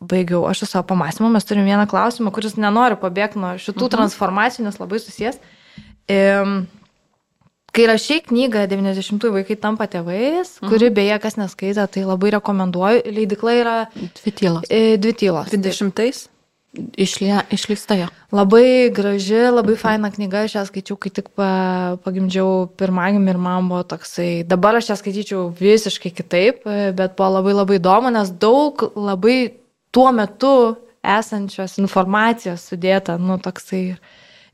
baigiau aš su savo pamastymu, mes turim vieną klausimą, kuris nenori pabėgti nuo šitų mhm. transformacijų, nes labai susijęs. Kai rašiai knygą 90-ųjų vaikai tampa tėvais, mhm. kuri beje, kas neskaitė, tai labai rekomenduoju. Leidikla yra dvi tylos. E, dvi tylos. 20-ais? Išleista jo. Labai graži, labai faina knyga, aš ją skaičiau, kai tik pa, pagimdžiau pirmagimį ir man buvo toksai, dabar aš ją skaityčiau visiškai kitaip, bet buvo labai labai įdomu, nes daug labai tuo metu esančios informacijos sudėta, nu toksai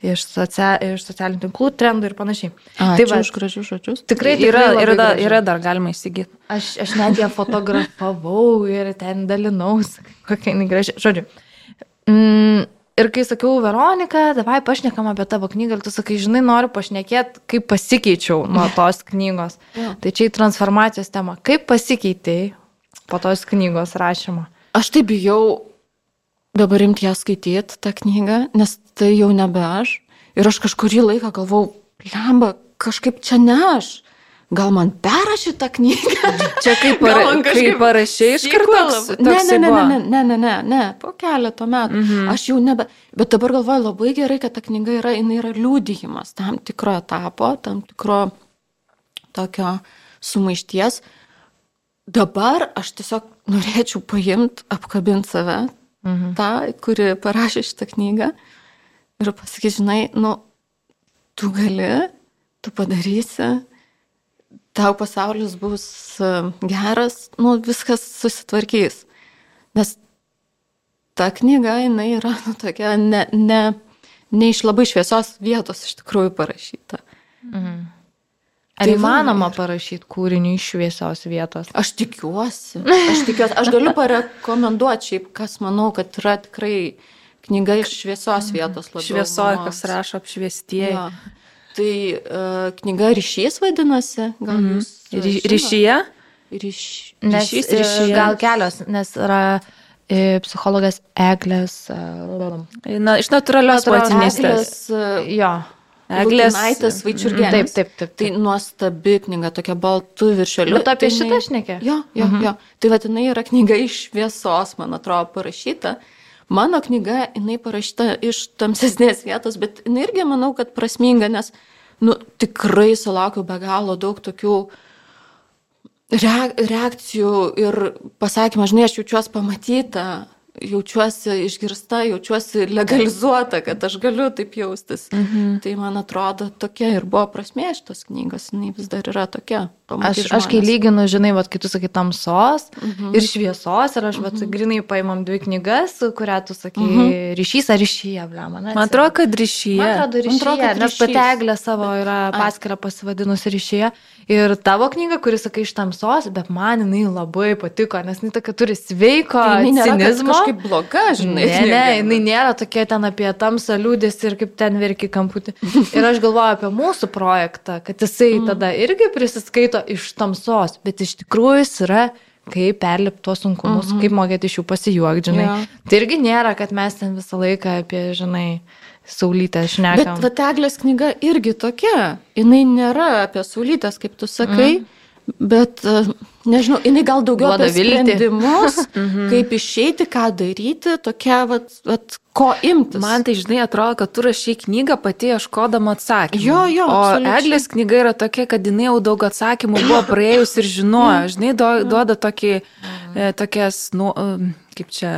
iš, socia, iš socialinių tinklų trendų ir panašiai. A, tai va, už gražius žodžius. Tikrai, tikrai yra, yra, da, yra dar galima įsigyti. Aš, aš net ją fotografavau ir ten dalinausi, kokia jinai graži. Žodžiu, Mm, ir kai sakiau, Veronika, davai pašnekam apie tavo knygą, ir tu sakai, žinai, noriu pašnekėti, kaip pasikeičiau nuo tos knygos. Tai čia į transformacijos temą. Kaip pasikeitėjai po tos knygos rašymo? Aš tai bijau dabar imti ją skaityti, tą knygą, nes tai jau nebe aš. Ir aš kažkurį laiką galvau, lemba, kažkaip čia ne aš gal man perrašy tą knygą. Čia kaip, para, kaip parašiai iš karto. Ne, ne, ne, ne, ne, ne, ne, ne, po keleto metų. Mm -hmm. Aš jau nebe, bet dabar galvoju labai gerai, kad ta knyga yra, jinai yra liūdėjimas tam tikro etapo, tam tikro tokio sumaišties. Dabar aš tiesiog norėčiau paimti, apkabinti save, mhm. tą, kuri parašė šitą knygą ir pasakyti, žinai, nu, tu gali, tu padarysi, tau pasaulis bus e, geras, nu, viskas susitvarkys. Nes ta knyga, jinai yra nu, tokia ne, ne, ne iš labai šviesos vietos iš tikrųjų parašyta. Mhm. Ar tai įmanoma ir... parašyti kūrinį iš šviesios vietos? Aš tikiuosi. Aš tikiuosi. Aš galiu parekomenduoti šiaip, kas manau, kad yra tikrai knyga iš šviesios vietos. Šviesoje, kas rašo apšviestieji. Ja. Tai uh, knyga ryšys vadinasi, gal mm. jūs. Ry, ryšyje? Ryš, nes, ryšys, e, ryšyje. Gal kelios, nes yra e, psichologas Eglės. E, Na, iš natūralios motinystės. Jo. Eglės. Naitės Vaičiurgėnės. Taip, taip, taip, taip. Tai nuostabi knyga, tokia baltų viršeliu. Bet apie tai šitą aš nekė. Jo, jo, mhm. jo. Tai vadinai yra knyga iš šviesos, man atrodo, parašyta. Mano knyga, jinai parašyta iš tamsesnės vietos, bet jinai irgi manau, kad prasminga, nes nu, tikrai sulaukiu be galo daug tokių reakcijų ir pasakymą, žinai, aš jaučiuosi pamatyta, jaučiuosi išgirsta, jaučiuosi legalizuota, kad aš galiu taip jaustis. Mhm. Tai man atrodo, tokia ir buvo prasmė šitos knygos, jinai vis dar yra tokia. Aš, aš kai lyginu, žinai, vat, kai tu sakai tamsos mhm. ir šviesos, ir aš, vat, mhm. grinai paimam dvi knygas, kurią tu sakai mhm. ryšys ar ryšyje, ble, man. Man atrodo, kad ryšyje. Man atrodo, ryšyje, man atrodo, kad nes pateglė savo yra paskirą pasivadinusi ryšyje. Ir tavo knyga, kuris sakai iš tamsos, bet man jinai labai patiko, nes jinai tokia turi sveiko tai cinizmo. Kažkaip bloga, žinai. Ne, ne, jinai nėra tokia ten apie tamsą liūdės ir kaip ten verki kamputį. Ir aš galvoju apie mūsų projektą, kad jisai mm. tada irgi prisiskaito iš tamsos, bet iš tikrųjų jis yra kaip perlipti tuos sunkumus, mm -hmm. kaip mokėti iš jų pasijuokti, žinai. Yeah. Tai irgi nėra, kad mes ten visą laiką apie, žinai, Saulytę šnekam. Bet Vateglės knyga irgi tokia. Jis nėra apie Saulytės, kaip tu sakai, mm. bet, e, nežinau, jinai gal daugiau Duoda apie sprendimus, mhm. kaip išeiti, ką daryti, tokia, vat, vat, ko imtis. Man tai, žinai, atrodo, kad tu rašai knygą pati ieškodama atsakymų. Jo, jo. O absoliučiai. Eglės knyga yra tokia, kad jinai jau daug atsakymų buvo praėjus ir žinojo. Mm. Žinai, duoda tokį, e, tokias, nu, kaip čia,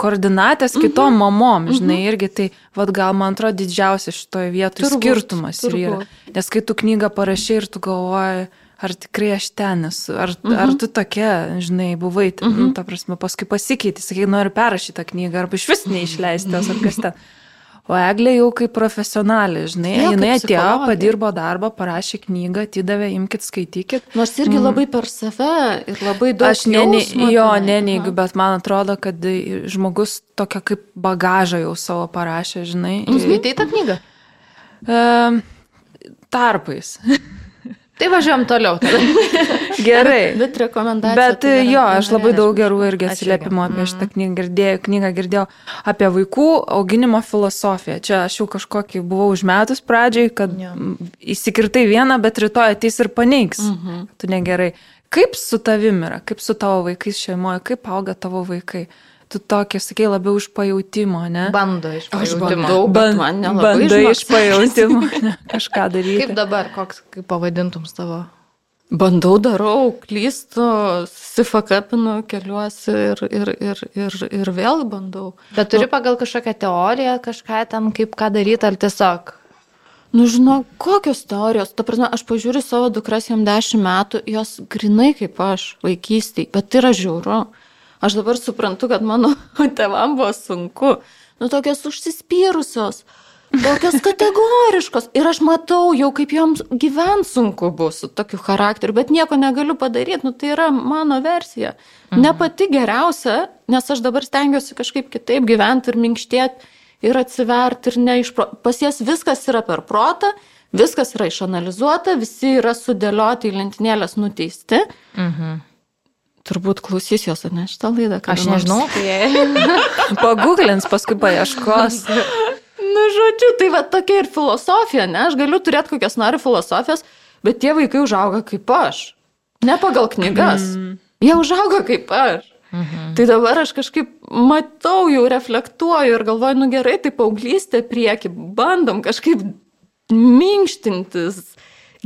koordinatės kitom mhm. mamom, žinai, mhm. irgi tai, vad gal man atrodo, didžiausias šitoje vietoje turbūt, skirtumas turbūt. yra. Nes kai tu knygą parašai ir tu galvoji, ar tikrai aš ten esu, ar, mhm. ar tu tokia, žinai, buvai, ten, mhm. nu, ta prasme, paskui pasikeiti, sakai, noriu perrašyti tą knygą, arba iš vis neišleisti jos, ar kas ten. O Eglė jau kaip profesionalė, žinai, ja, jinai atėjo, padirbo darbą, parašė knygą, atidavė, imkite, skaitykit. Nors irgi mm. labai per save ir labai daug. Aš ne, jo neneigiu, bet man atrodo, kad žmogus tokia kaip bagažą jau savo parašė, žinai. Skaitai tą knygą? Uh, tarpais. Tai važiuojam toliau. Gerai. Bet rekomendacija. Bet tai jo, aš labai daug gerų irgi atsiliepimų apie šitą knygą girdėjau, knygą girdėjau apie vaikų auginimo filosofiją. Čia aš jau kažkokį buvau užmetus pradžiai, kad Jo. įsikirtai vieną, bet rytoj ateis ir paneigs. Mhm. Tu negerai. Kaip su tavim yra, kaip su tavo vaikais šeimoje, kaip auga tavo vaikai? Tu tokia, sakai, labiau iš pajūtimo, ne? Bando iš Aš pajautimo. bandau, bet man nelabai bandai žinok, iš pajūtimo ne, kažką daryti. Kaip dabar, koks, kaip pavadintum savo? Bandau, darau, klystu, sifakapinu, keliuosi ir, ir, ir, ir, ir vėl bandau. Bet turi pagal kažkokią teoriją kažką ten, kaip ką daryti, ar tiesiog? Nu, žinau, kokios teorijos. Ta prasme, aš pažiūriu savo dukras, jam 10 metų, jos grinai kaip aš, vaikystėje, bet tai yra žiauru. Aš dabar suprantu, kad mano tėvam buvo sunku. Nu, tokios užsispyrusios, tokios kategoriškos. Ir aš matau jau, kaip joms gyvent sunku bus su tokiu charakteriu, bet nieko negaliu padaryti. Nu, tai yra mano versija. Mhm. Ne pati geriausia, nes aš dabar stengiuosi kažkaip kitaip gyventi ir minkštėti ir atsiverti ir neišpro... Pas jas viskas yra per protą, viskas yra išanalizuota, visi yra sudėlioti į lentynėlės nuteisti. Mhm. Turbūt klausys jos, ar ne šitą laidą? Aš nežinau, kai... Pagooglins, paskui paieškos. Nu, žodžiu, tai va tokia ir filosofija, ne? Aš galiu turėti kokias noriu filosofijas, bet tie vaikai užauga kaip aš. Ne pagal knygas. Mm. Jie užauga kaip aš. Mhm. Tai dabar aš kažkaip matau, jau reflektuoju ir galvoju, nu gerai, tai paauglystė prieki, bandom kažkaip minkštintis,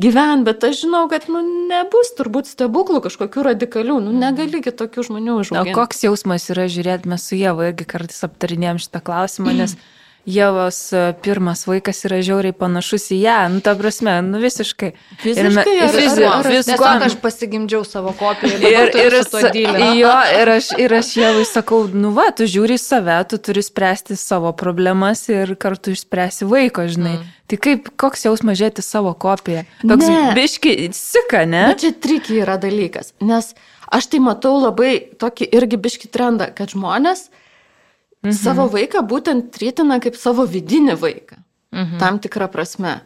gyvent, bet aš žinau, kad nu, nebus turbūt stebuklų kažkokių radikalių, nu negali kitokių žmonių O užauginti. koks jausmas yra žiūrėti, mes su Jėva irgi kartais aptarinėjom šitą klausimą, nes Jėvos e, pirmas vaikas yra žiauriai panašus į ją, nu ta prasme, nu visiškai. Ir Fiziškai ar- fizi-. Tiesiog aš pasigimdžiau savo kopiją Ir, ir, dylinu. jo, ir, aš, ir aš jau sakau, nu va, tu žiūri į save, tu turi spręsti savo problemas ir kartu išspręsi vaiko, žinai. Mm. Tai kaip, koks jausmas žiūrėti savo kopiją? Toks Ne. biški, sika, ne? Bet čia trikiai yra dalykas, nes aš tai matau labai tokį irgi biški trendą, kad žmonės mhm. savo vaiką būtent tritina kaip savo vidinį vaiką. Mhm. Tam tikrą prasme.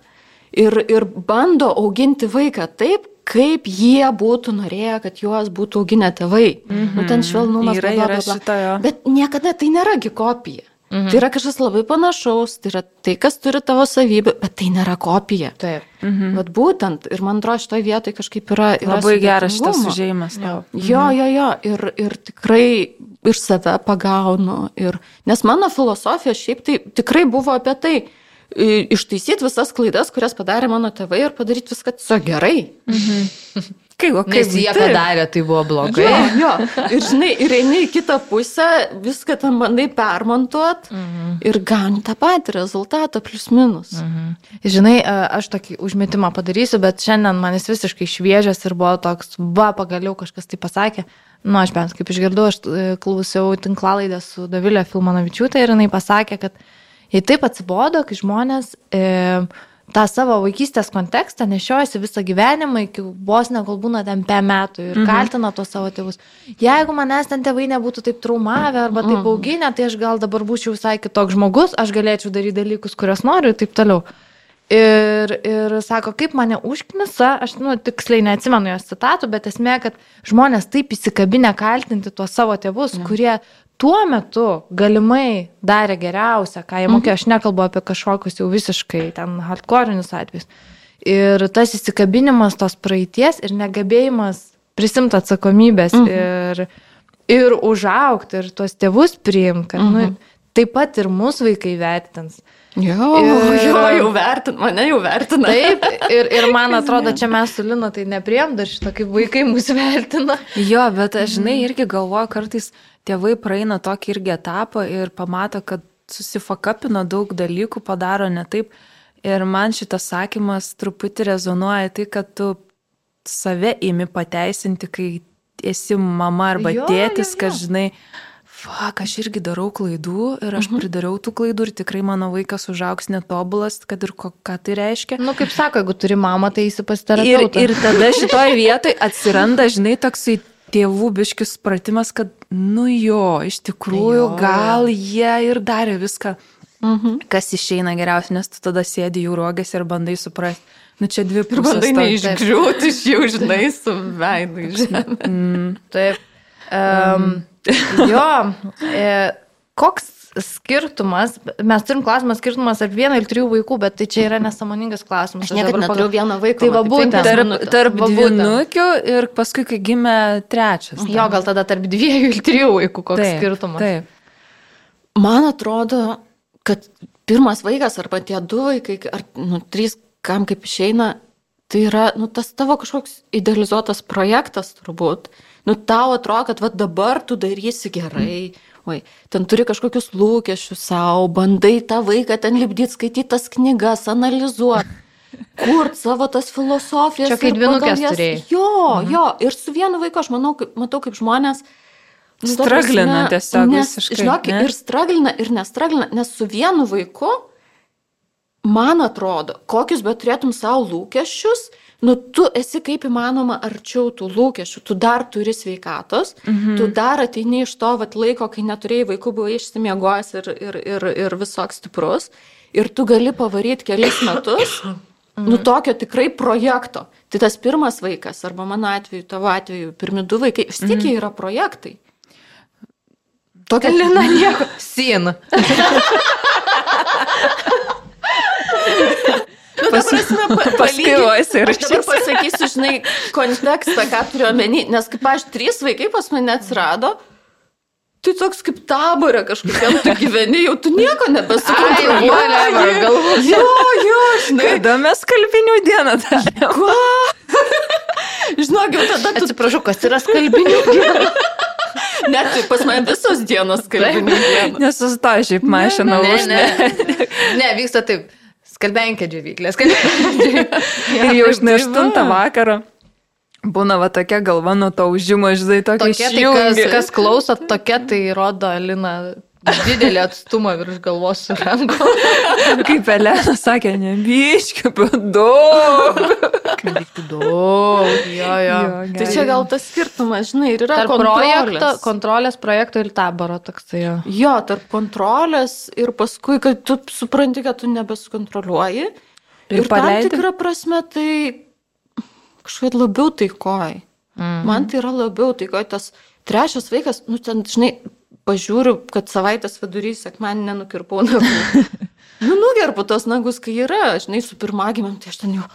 Ir, ir bando auginti vaiką taip, kaip jie būtų norėję, kad juos būtų auginę tėvai. Mhm. Nu, ten švelnumas, Yra- bla, bla, yra bla, bla. šito, jo. Bet niekada tai nėra gi kopija. Mhm. Tai yra kažkas labai panašaus, tai yra tai, kas turi tavo savybę, bet tai nėra kopija. Taip. Mhm. Vat būtent, ir man atrodo, šitoje vietoje kažkaip yra... yra Labai geras šitas užėjimas tau. Jo, jo, jo, ir, ir tikrai ir save pagaunu. Ir, nes mano filosofija šiaip tai tikrai buvo apie tai, ištaisyti visas klaidas, kurias padarė mano tėvai ir padaryti viską tiesiog gerai. Kaip, o kaip Nes jie taip. padarė, tai buvo blogai. Jo, jo. Ir žinai, ir eini į kitą pusę, viską tam bandai permontuot mhm. ir gauni tą patį rezultatą, plus minus. Mhm. Žinai, aš tokį užmetimą padarysiu, bet šiandien man jis visiškai šviežias ir buvo toks, va, pagaliau kažkas tai pasakė. Nu, aš bent kaip išgirdau, aš e, klausiau tinklalaidę su Davilė Filmanovičiūtė ir jinai pasakė, kad jai taip atsibodo, kai žmonės e, tą savo vaikystės kontekstą nešiojasi visą gyvenimą iki vos nekol būna ten pe metų ir mhm. kaltina tos savo tėvus. Jeigu manęs ten tėvai nebūtų taip traumavę arba taip auginę, tai aš gal dabar būčiau visai kitoks žmogus, aš galėčiau daryti dalykus, kuriuos noriu ir taip toliau. Ir, ir sako, kaip mane užknisa, aš nu, tiksliai neatsimenu jos citatų, bet esmė, kad žmonės taip įsikabinę kaltinti tuos savo tėvus, ja. kurie tuo metu galimai darė geriausią, ką jie mokėjo, aš nekalbu apie kažkokius jau visiškai ten hardcore'inius atvejus. Ir tas įsikabinimas tos praeities ir negebėjimas prisimti atsakomybės mhm. ir, ir užaukti ir tuos tėvus priimti, kad mhm. nu, taip pat ir mūsų vaikai vertins. Jo, ir... jo, jau vertina, mane jau vertina. Taip, ir, ir man atrodo, čia mes su Lina tai nepriem dar šito, kaip vaikai mūsų vertina. Jo, bet aš žinai, irgi galvoju, kartais tėvai praeina tokį irgi etapą ir pamato, kad susifakapino daug dalykų, padaro ne taip. Ir man šitas sakymas truputį rezonuoja tai, kad tu save imi pateisinti, kai esi mama arba jo, tėtis, jo, jo. kad žinai, Fak, aš irgi darau klaidų ir aš -huh. pridariau tų klaidų ir tikrai mano vaikas užaugs netobulas, kad ir ko, ką tai reiškia. Na, nu, kaip sako, jeigu turi mamą, tai įsipasitarė. Ir, ir tada šitoje vietoje atsiranda, žinai, toksai tėvų biškis supratimas, kad, nu jo, iš tikrųjų, jo. gal jie ir darė viską, -huh. kas išeina geriausiai, nes tu tada sėdi jų rogės ir bandai suprasti. Nu čia dvi Ir pusės. bandai to. neišgriūti iš jau, žinai, su veidu. žemę. Mm. Taip. Um, jo, e, koks skirtumas, mes turim klausimą skirtumas tarp vieno ir trijų vaikų, bet tai čia yra nesąmoningas klausimas. Aš niekada dabar pagal- neturiu vieno vaiko. Tai va būtent. Tarp, minutes. tarp dvinukių ir paskui, kai gimė trečias. Jo, gal tada tarp dviejų ir trijų vaikų koks Taip, skirtumas. Taip. Man atrodo, kad pirmas vaikas arba tie du vaikai, ar nu, trys, kam kaip išeina, tai yra nu, tas tavo kažkoks idealizuotas projektas turbūt. Nu, tau atrodo, kad va, dabar tu darysi gerai. Oi, ten turi kažkokius lūkesčius savo, bandai tą vaiką ten lipdyti, skaityti tas knygas, analizuoti. Kurt savo tas filosofijas. Čia kai ir pagal dvynukes jas- turėjai. Jo, mhm. jo, ir su vienu vaiku aš manau, kaip, matau, kaip žmonės nu, Straglina tiesiog nes, visiškai, Žinok, ne? ir straglina, ir nestraglina, nes su vienu vaiku, man atrodo, kokius bet turėtum savo lūkesčius, nu tu esi kaip įmanoma arčiau tų lūkesčių, tu dar turi sveikatos, mhm. tu dar ateini iš to vat, laiko, kai neturėjai vaikų, buvai išsimiegojęs ir, ir, ir, ir visoks stiprus, ir tu gali pavaryti kelis metus. Nu, tokio tikrai projekto. Tai tas pirmas vaikas, arba mano atveju, tavo atveju, pirmi du vaikai, vis tiek jie yra projektai. Tokia lina nieko. Sin. Pas, prasme, pa, vos ir Aš dabar pasakysiu, žinai, kontekstą, ką turiu omeny, nes kaip aš trys vaikai pas mane atsirado, tai toks kaip taborė kažkokiam tu gyveni, jau tu nieko nebesupranti. galvoju. Jo, jo, žinai. Kada mes kalbinių dieną darėme? Ko? Žinok, jau tada tu... Atsiprašau, kas yra skalbinių? Net tai pas mane visos dienos kalbinių dienų. Nesustoju šiaip mašiną Ne, už ne. Ne, vyksta taip. Skalbenkė džiovyklė. Ir jau žinai, 8 vakaro. Būna va tokia galva nuo to užžimo, žinai, tokia Tokia tai kas, kas klausot, tokia tai rodo Alina didelį atstumą virš galvos su ranko. Kaip Elena sakė, nebiškiu, bet daug. Daug. Jo, jo. Tai čia gal tas skirtumas, žinai, ir yra Tarp kontrolės. projekto, kontrolės projekto ir taboro toksai jo. Jo, tarp kontrolės ir paskui, kad tu supranti, kad tu nebesukontroliuoji. Ir Ir, ir tam tikrą prasme tai kažkaip labiau taikoj. Mm. Man tai yra labiau taikoj. Tas trečias vaikas, nu ten, žinai, pažiūriu, kad savaitės vidurys, sekmanį nenukirpau nagų. nu, nugerbu tos nagus, kai yra, žinai, su pirmagimėm, tai aš ten jau,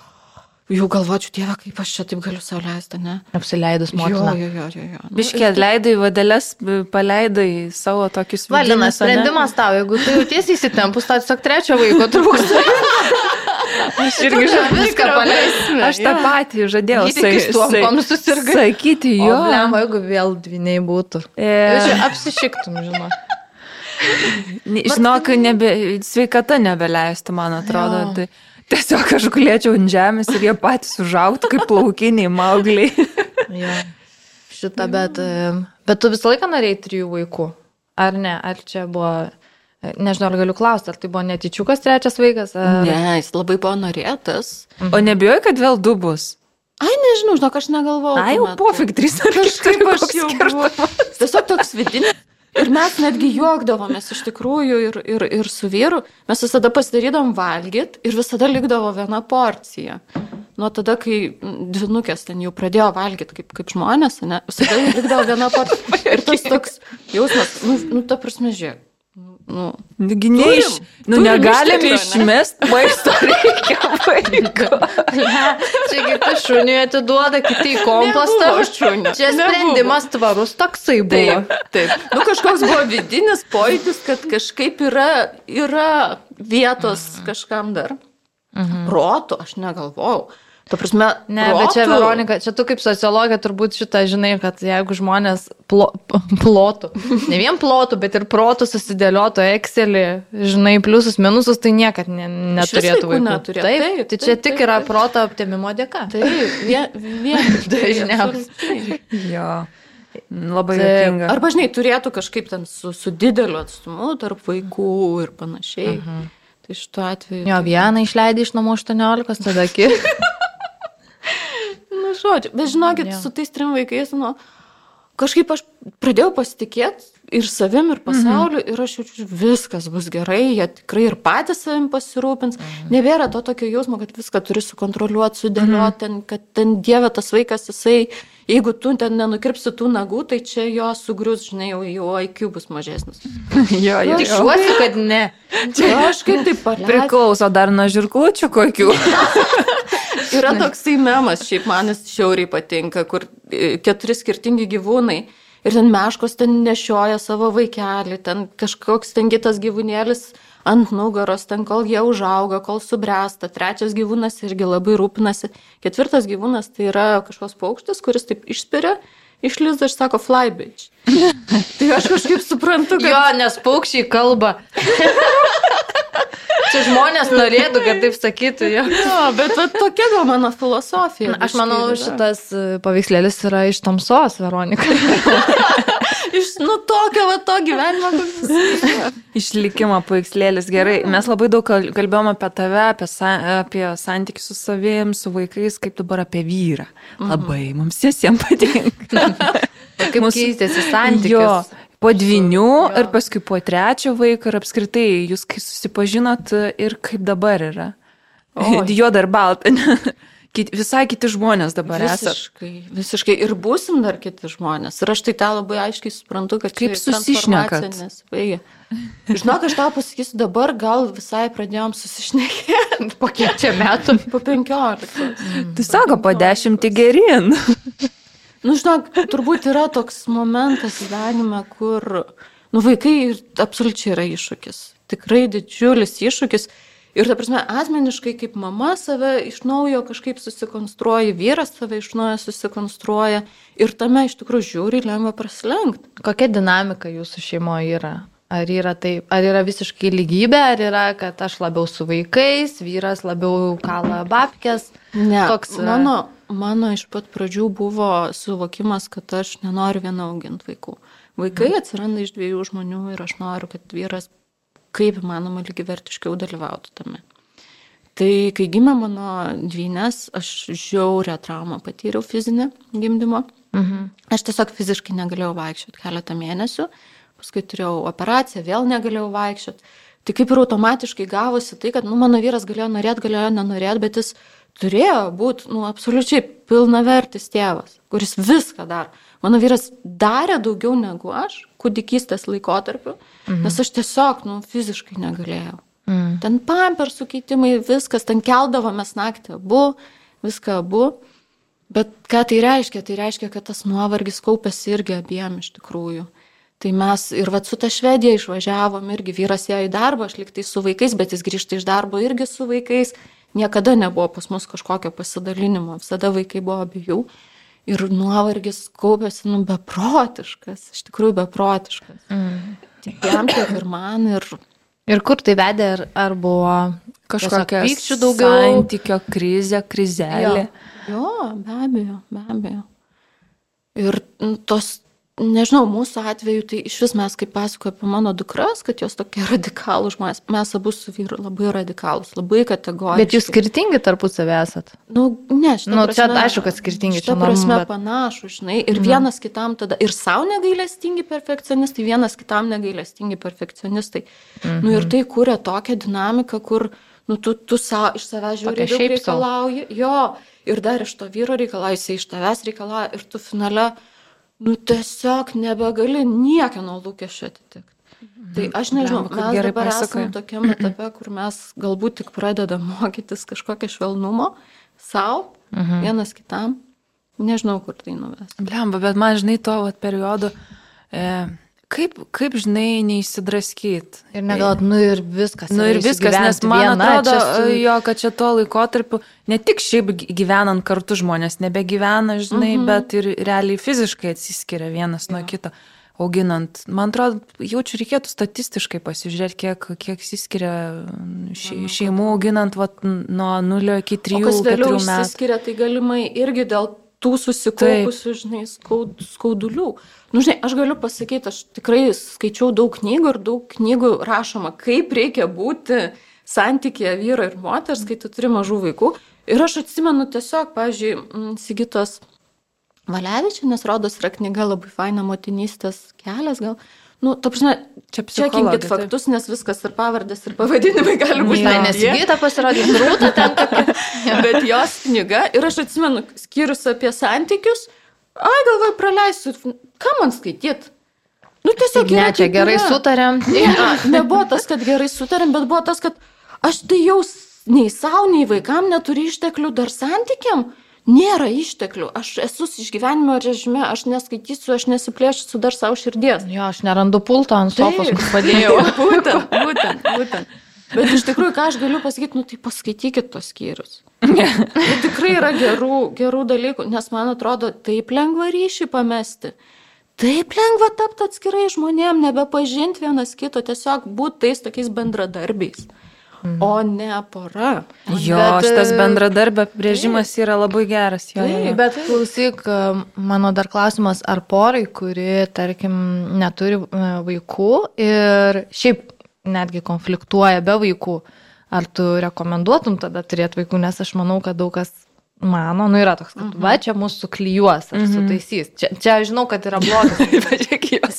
jau galvočiau, dieve, kaip aš čia taip galiu sauliaisti, ne? Apsileidus Jo, motiną. jo, jo, jo. jo. Nu, Biškiai atleidai vadeles, paleidai savo tokius vidinius, ane? sprendimas tau, jeigu tu jautiesi įsitempus, tai tiesiog trečio vaiko trūksta. Aš irgi žinau, viską paleisime. Aš tą patį žadėjau susirgai. sakyti, Jo, blem, jeigu vėl dviniai būtų. E, apsišiktum, žinoma. žinok, nebe, sveikata nebeleistų, man atrodo. Jo. Tai tiesiog aš gulėčiau ant žemės ir jie patys užauktų kaip plaukiniai maugliai. Jo. Šitą, bet, bet tu visą laiką norėjai trijų vaikų. Ar ne? Ar čia buvo, nežinau, ar galiu klausti, ar tai buvo netyčiukas trečias vaikas? Ar... Ne, jis labai buvo norėtas. O nebijoj, kad vėl du bus. Ai, nežinau, žinok, aš negalvojau. Ai, jau pofik, trys ar Kažkaip aš jau buvau. Tiesiog toks vidinis. Ir mes netgi juokdavomės iš tikrųjų ir, ir, ir su vyru. Mes visada pasidarydom valgyt ir visada likdavo viena porcija. Nuo tada, kai dvinukės ten jau pradėjo valgyti kaip, kaip žmonės, ne, visada likdavo viena porcija. Ir tas toks jausmas, nu, nu ta prasme, žiūrėk. Nu, Nugi neiš, Turim, nu negalim ne? išmesti maisto, reikia vaiko. Ne, čia kiti šuniui atiduoda, kiti į kompostą. Nebuvo šunio. Čia Nebuvo. sprendimas tvarus toksai buvo. Taip, taip. Nu, kažkoks buvo vidinis pojūtis, kad kažkaip yra, yra vietos kažkam dar. Mhm. Proto, aš negalvojau. Ta prasme, Ne, bet čia Veronika, čia tu kaip sociologija turbūt šitą žinai, kad jeigu žmonės plo, plotų, ne vien plotų, bet ir protų susidėliotų Excelį, žinai, pliusus, minusus, tai niekad ne, neturėtų vaikų neturėtų. Taip, Taip, tai čia taip, tik taip, yra taip. proto optimimo dėka. Tai vien, vien Dažniausiai. Jo, labai Taip. juokinga. Arba, žinai, turėtų kažkaip ten su, su dideliu atstumu tarp vaikų ir panašiai. Mhm. Tai šituo atveju. Jo, vieną išleidai iš namų 18, tada kitą. Nu, žodžiu, bet žinokit, Jo. su tais trim vaikais, nu, kažkaip aš pradėjau pasitikėti ir savim, ir pasauliu, mhm. ir aš jaučiu, viskas bus gerai, jie tikrai ir patys savim pasirūpins. Mhm. Nebėra to tokio jausmo, kad viską turi sukontroliuoti, sudėlioti, mhm. kad ten dieve tas vaikas, jisai, jeigu tu ten nenukirpsi tų nagų, tai čia jo sugrius, žinai, jau, jau IQ bus mažesnis. jo, jo. Tikiuosi, kad ne. Čia aš kaip taip pat. Priklauso dar nuo žirklučių kokių. Yra toksai memas, šiaip man jis šiauriai patinka, kur e, keturi skirtingi gyvūnai. Ir ten meškos ten nešioja savo vaikelį, ten kažkoks ten kitas gyvūnėlis ant nugaros, ten kol jie užauga, kol subręsta. Trečias gyvūnas irgi labai rūpinasi. Ketvirtas gyvūnas tai yra kažkoks paukštis, kuris taip išspiria iš lizdo ir sako fly bitch. tai aš kažkaip suprantu, kad... Jo, nes paukščiai kalba. Čia žmonės norėtų, kad taip sakytų. Jo, jo bet va, tokia gal mano filosofija. Aš manau, šitas e, paveikslėlis yra iš tamsos, Veronika. iš, nu, tokio, va, to gyvenimo. Išlikimo paveikslėlis, gerai. Mes labai daug kalbėjom apie tave, apie, apie santykių su savim, su vaikais, kaip dabar apie vyrą. Mhm. Labai mhm. mums visiems patinka. kaip mums keitėsi santykiai. Jo, po dvinių jo. ir paskui po trečio vaiko ir apskritai jūs kai susipažinot ir kaip dabar yra. Jo dar balta. Kit, visai kiti žmonės dabar esame. Visiškai, visiškai. Ir būsim dar kiti žmonės. Ir aš tai tą labai aiškiai suprantu, kad kaip susišnekat. Žinok, aš tau pasakysiu, dabar gal visai pradėjom susišnekėti. Po kiek čia metų? Po penkiolika. Tu sako, po dešimtį gerin. Nu, žinok, turbūt yra toks momentas gyvenime, kur, nu, vaikai absoliučiai yra iššūkis. Tikrai didžiulis iššūkis. Ir, ta prasme, asmeniškai kaip mama save iš naujo kažkaip susikonstruoja, vyras save iš naujo susikonstruoja ir tame iš tikrųjų žiūri lengva prasilenkti. Kokia dinamika jūsų šeimoje yra? Ar yra, taip, ar yra visiškai lygybė, ar yra, kad aš labiau su vaikais, vyras labiau kala babkės? Ne, Toks, mano, mano iš pat pradžių buvo suvokimas, kad aš nenoriu viena auginti vaikų. Vaikai mhm. atsiranda iš dviejų žmonių ir aš noriu, kad vyras kaip įmanoma lygivertiškiau dalyvautų tame. Tai kai gimė mano dvynės, aš žiaurę traumą patyriau fizinę gimdymo. Mhm. Aš tiesiog fiziškai negalėjau vaikščioti keletą mėnesių, paskui turėjau operaciją, vėl negalėjau vaikščioti. Tai kaip ir automatiškai gavosi tai, kad nu, mano vyras galėjo norėti, galėjo nenorėti, bet jis turėjo būti, nu, absoliučiai pilnavertis tėvas, kuris viską daro. Mano vyras darė daugiau negu aš, kūdikystės laikotarpiu, mhm. nes aš tiesiog, nu, fiziškai negalėjau. Mhm. Ten pampersų keitimai, viskas, ten keldavomės naktį abu, viską abu. Bet ką tai reiškia? Tai reiškia, kad tas nuovargis kaupėsi irgi abiem iš tikrųjų. Tai mes ir va su ta Švedija išvažiavom, irgi vyras ėjo į darbą, aš liktai su vaikais, bet jis grįžta iš darbo irgi su vaikais niekada nebuvo pas mus kažkokio pasidalinimo, visada vaikai buvo abiejų. Ir nuovargis kaupėsi, nu, beprotiškas, iš tikrųjų beprotiškas. Mm. Tiek jam, tiek ir man. Ir... ir kur tai vedė, ar, ar buvo kažkokia pykčių daugiau? Santykio krizė, krizelė. Jo, jo, be abejo, be abejo. Ir nu, tos nežinau, mūsų atveju tai iš vis mes, kaip pasakoju apie mano dukras, kad jos tokie radikalų žmonės, mes abu su vyru labai radikalus, labai kategoriški. Bet jūs skirtingi tarpusavį esat? Nu, ne, žinau. Nu, čia aišku, kad skirtingi. Šia prasme bet... panašu, žinai, ir mhm. vienas kitam tada, ir savo negailestingi perfekcionistai, vienas kitam negailestingi perfekcionistai. Mhm. Nu, ir tai kūrė tokią dinamiką, kur, nu, tu, tu sa, iš savęs žiūri, daug reikalauji, jo, ir dar iš to vyro reikalauji, jisai iš tavęs reikalauja, ir tu finale nu tiesiog nebegali niekieno lūkesčio atitikti. Mhm. Tai aš nežinau, Lemba, mes dabar esame tokiam etape, kur mes galbūt tik pradedam mokytis kažkokio švelnumo savo, mhm. vienas kitam. Nežinau, kur tai nuves. Blemba, bet man žinai to vat, periodu. E, Kaip, kaip žinai, neįsidraskyt. Ir negalvot, nu ir viskas. Nu ir viskas, nes man viena, atrodo, su... jo, kad čia tuo laikotarpiu ne tik šiaip gyvenant kartu žmonės nebegyvena, žinai, mm -hmm. bet ir realiai fiziškai atsiskiria vienas ja. nuo kito auginant. Man atrodo, jaučiu, reikėtų statistiškai pasižiūrėti, kiek, kiek įsiskiria še, šeimų auginant vat, nuo 0 iki 3 metų. Kas vėliau įsiskiria, tai galimai irgi dėl tų susikaupusių, žinai, skaud, skaudulių. Nu, žinai, aš galiu pasakyti, aš tikrai skaičiau daug knygų ir daug knygų rašoma, kaip reikia būti santykėje vyro ir moters, kai tu turi mažų vaikų. Ir aš atsimenu tiesiog, pavyzdžiui, Sigitos Valevičia, nes rodos yra knyga labai faina motinystės kelias, gal. Nu, ta prasme, Čia čekinkit faktus, nes viskas ir pavardės, ir pavadinimai gali būti. Ten tie. nesigita pasirodyti, rūta ten tokia. Bet jos knyga, ir aš atsimenu, skyrius apie santykius, ai galvoju, praleisiu, ką man skaityti? Nu, tiesiog Ne, čia gerai yra. sutarėm. Ne, nebuvo tas, kad gerai sutarėm, bet buvo tas, kad aš tai jau nei savo, nei vaikam neturiu išteklių dar santykiam. Nėra išteklių. Aš esu išgyvenimo režime, aš neskaitysiu, aš nesiplėšysiu dar savo širdies. Jo, aš nerandu pulto ant sofos, kur padėjau. būtent, būtent, būtent. Bet iš tikrųjų, ką aš galiu pasakyti, nu tai paskaitykit tos skyrius. Nu, tikrai yra gerų, gerų dalykų, nes man atrodo, taip lengva ryšį pamesti. Taip lengva tapti atskirai žmonėm, nebepažinti vienas kito, tiesiog būti tais tokiais bendradarbiais. O ne pora. Jo, Bet, šitas e, bendradarbio apibrėžimas yra labai geras. Jo, jo, jo. Bet klausyk, mano dar klausimas, ar porai, kuri, tarkim, neturi e, vaikų ir šiaip netgi konfliktuoja be vaikų, ar tu rekomenduotum tada turėti vaikų, nes aš manau, kad daug kas mano, nu yra toks, kad va čia mūsų klyjuos ar sutaisys. Čia, čia žinau, kad yra blogas.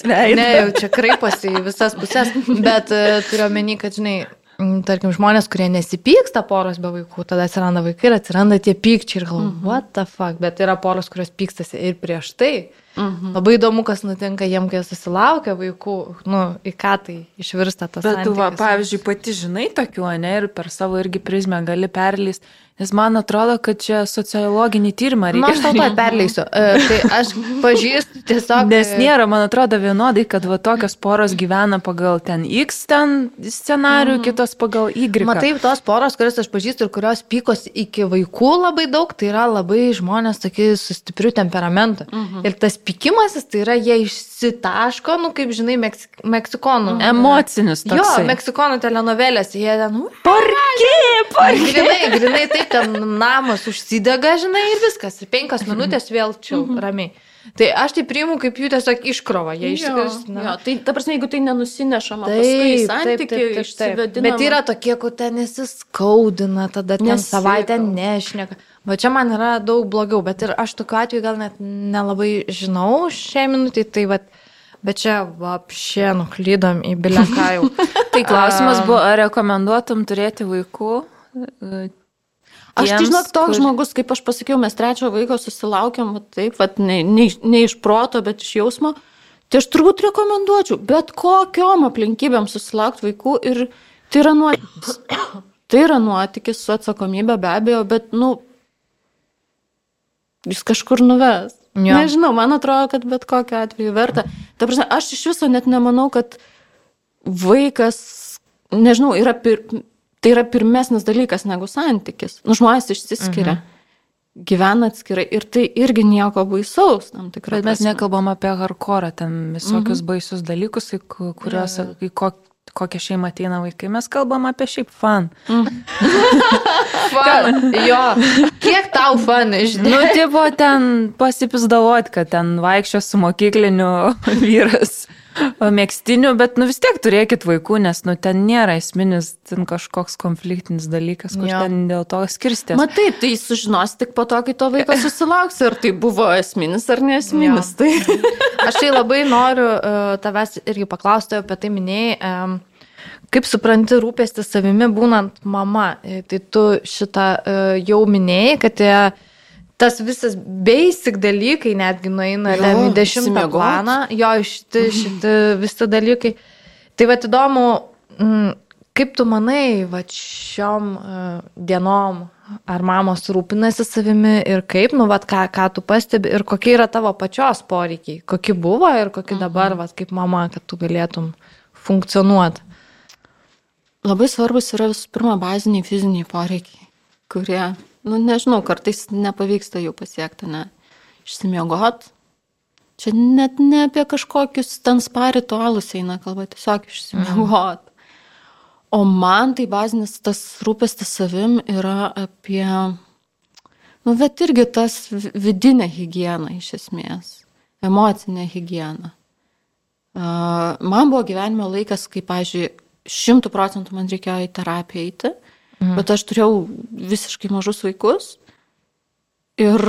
Ne, jau čia kraiposi į visas pusės, bet uh, turiu omeny, kad, žinai, tarkim, žmonės, kurie nesipyksta poros be vaikų, tada atsiranda vaikai ir atsiranda tie pykčiai ir galvoju, mhm. what the fuck, bet yra poros, kurios pykstasi ir prieš tai. Mhm. Labai įdomu, kas nutinka jiem, kai susilaukia vaikų, nu, į ką tai išvirsta tas. Bet tu, va, santykis. pavyzdžiui, pati žinai tokių, ne, ir per savo irgi prizmę gali perlysti, nes man atrodo, kad čia sociologinį tyrimą Na, reikia. aš tau to perleisiu. Uh, tai aš pažįstu tiesiog. Nes e, nėra, man atrodo, vienodai, kad va tokios poros gyvena pagal ten X ten scenarių, mm. kitos pagal Y. Matai, tos poros, kurias aš pažįstu ir kurios pykosi iki vaikų labai daug, tai yra labai žmonės tokie su stipriu temperamentu. Mhm. Ir tas pykimasis, tai yra jie išsitaško, nu kaip žinai, Meksik meksikonų. Emocinis Jo, toks. meksikonų telenovelės, jie ten, Parkė, parkė. grinai, grinai taip, ten namas užsidega, žinai, ir viskas. Ir penkias minutės vėl čia ramiai. Tai aš tai priimu kaip jų tiesiog iškrova, jie jo, tai ta prasme, jeigu tai nenusinešama, paskui į santykį išsivedinama. Bet yra tokie, kur ten įsiskaudina, tada ten Nesikalba. savaitę nešneka. Va čia man yra daug blogiau, bet ir aš tokiu atveju gal net nelabai žinau šią minutę, tai va, bet čia vapšė nuklydom į bileką jau. Tai klausimas buvo, ar rekomenduotum turėti vaikų? Aš tai žinok, toks kur- žmogus, kaip aš pasakiau, mes trečio vaiko susilaukėm, va, taip, va, ne, ne, ne iš proto, bet iš jausmo. Tai aš turbūt rekomenduočiau, bet kokiom aplinkybėm susilaukti vaikų ir tai yra nuotykis. Tai yra nuotykis su atsakomybė be abejo, bet, nu, jis kažkur nuves. Jo. Nežinau, man atrodo, kad bet kokiu atveju verta. Ta prasme, aš iš viso net nemanau, kad vaikas, nežinau, yra pir, tai yra pirmesnis dalykas negu santykis. Nu, žmonės išsiskiria, mhm. gyvena atskirai ir tai irgi nieko baisaus. Bet mes prasme. nekalbam apie hardcore, ten visokius mhm. baisius dalykus, į ku- kuriuos, į ko, kokią šeimą ateina vaikai. Mes kalbam apie šiaip fan. Fun. Jo, kiek tau fan, žinai. Nu, tipo, ten pasipizdavot, kad ten vaikščio su mokykliniu vyras mėgstiniu, bet nu vis tiek turėkit vaikų, nes nu ten nėra esminis, ten kažkoks konfliktinis dalykas, kur Jo. ten dėl to skirstės. Matai, tai sužinos tik po to, kai to vaiko susilauks, ar tai buvo esminis ar nesminis. Tai... Aš tai labai noriu uh, tavęs irgi paklausti apie tai minėjai. Um, Kaip supranti rūpestį savimi būnant mama, E, tai tu šitą uh, jau minėjai, kad tie, tas visas basic dalykai netgi nueina į dešimtą planą, jo šiti, šiti visi dalykai. Tai va įdomu, mm, kaip tu manai, va šiom uh, dienom, ar mamos rūpinasi savimi ir kaip, nu, va, ką, ką tu pastebi ir kokie yra tavo pačios poreikiai, kokie buvo ir kokie dabar, va, kaip mama, kad tu galėtum funkcionuoti. Labai svarbus yra visų pirma baziniai fiziniai poreikiai, kurie, nu nežinau, kartais nepavyksta jų pasiekti, ne. Išsimiegot. Čia net ne apie kažkokius ten spa ritualus eina kalba, tiesiog išsimiegot. O man tai bazinis tas rūpestis savim yra apie, nu, bet irgi tas vi- vidinę higieną iš esmės, emocinę higieną. Uh, man buvo gyvenime laikas, kai, pažiūrėjau, šimtų procentų man reikėjo į terapiją eiti, mhm. bet aš turėjau visiškai mažus vaikus ir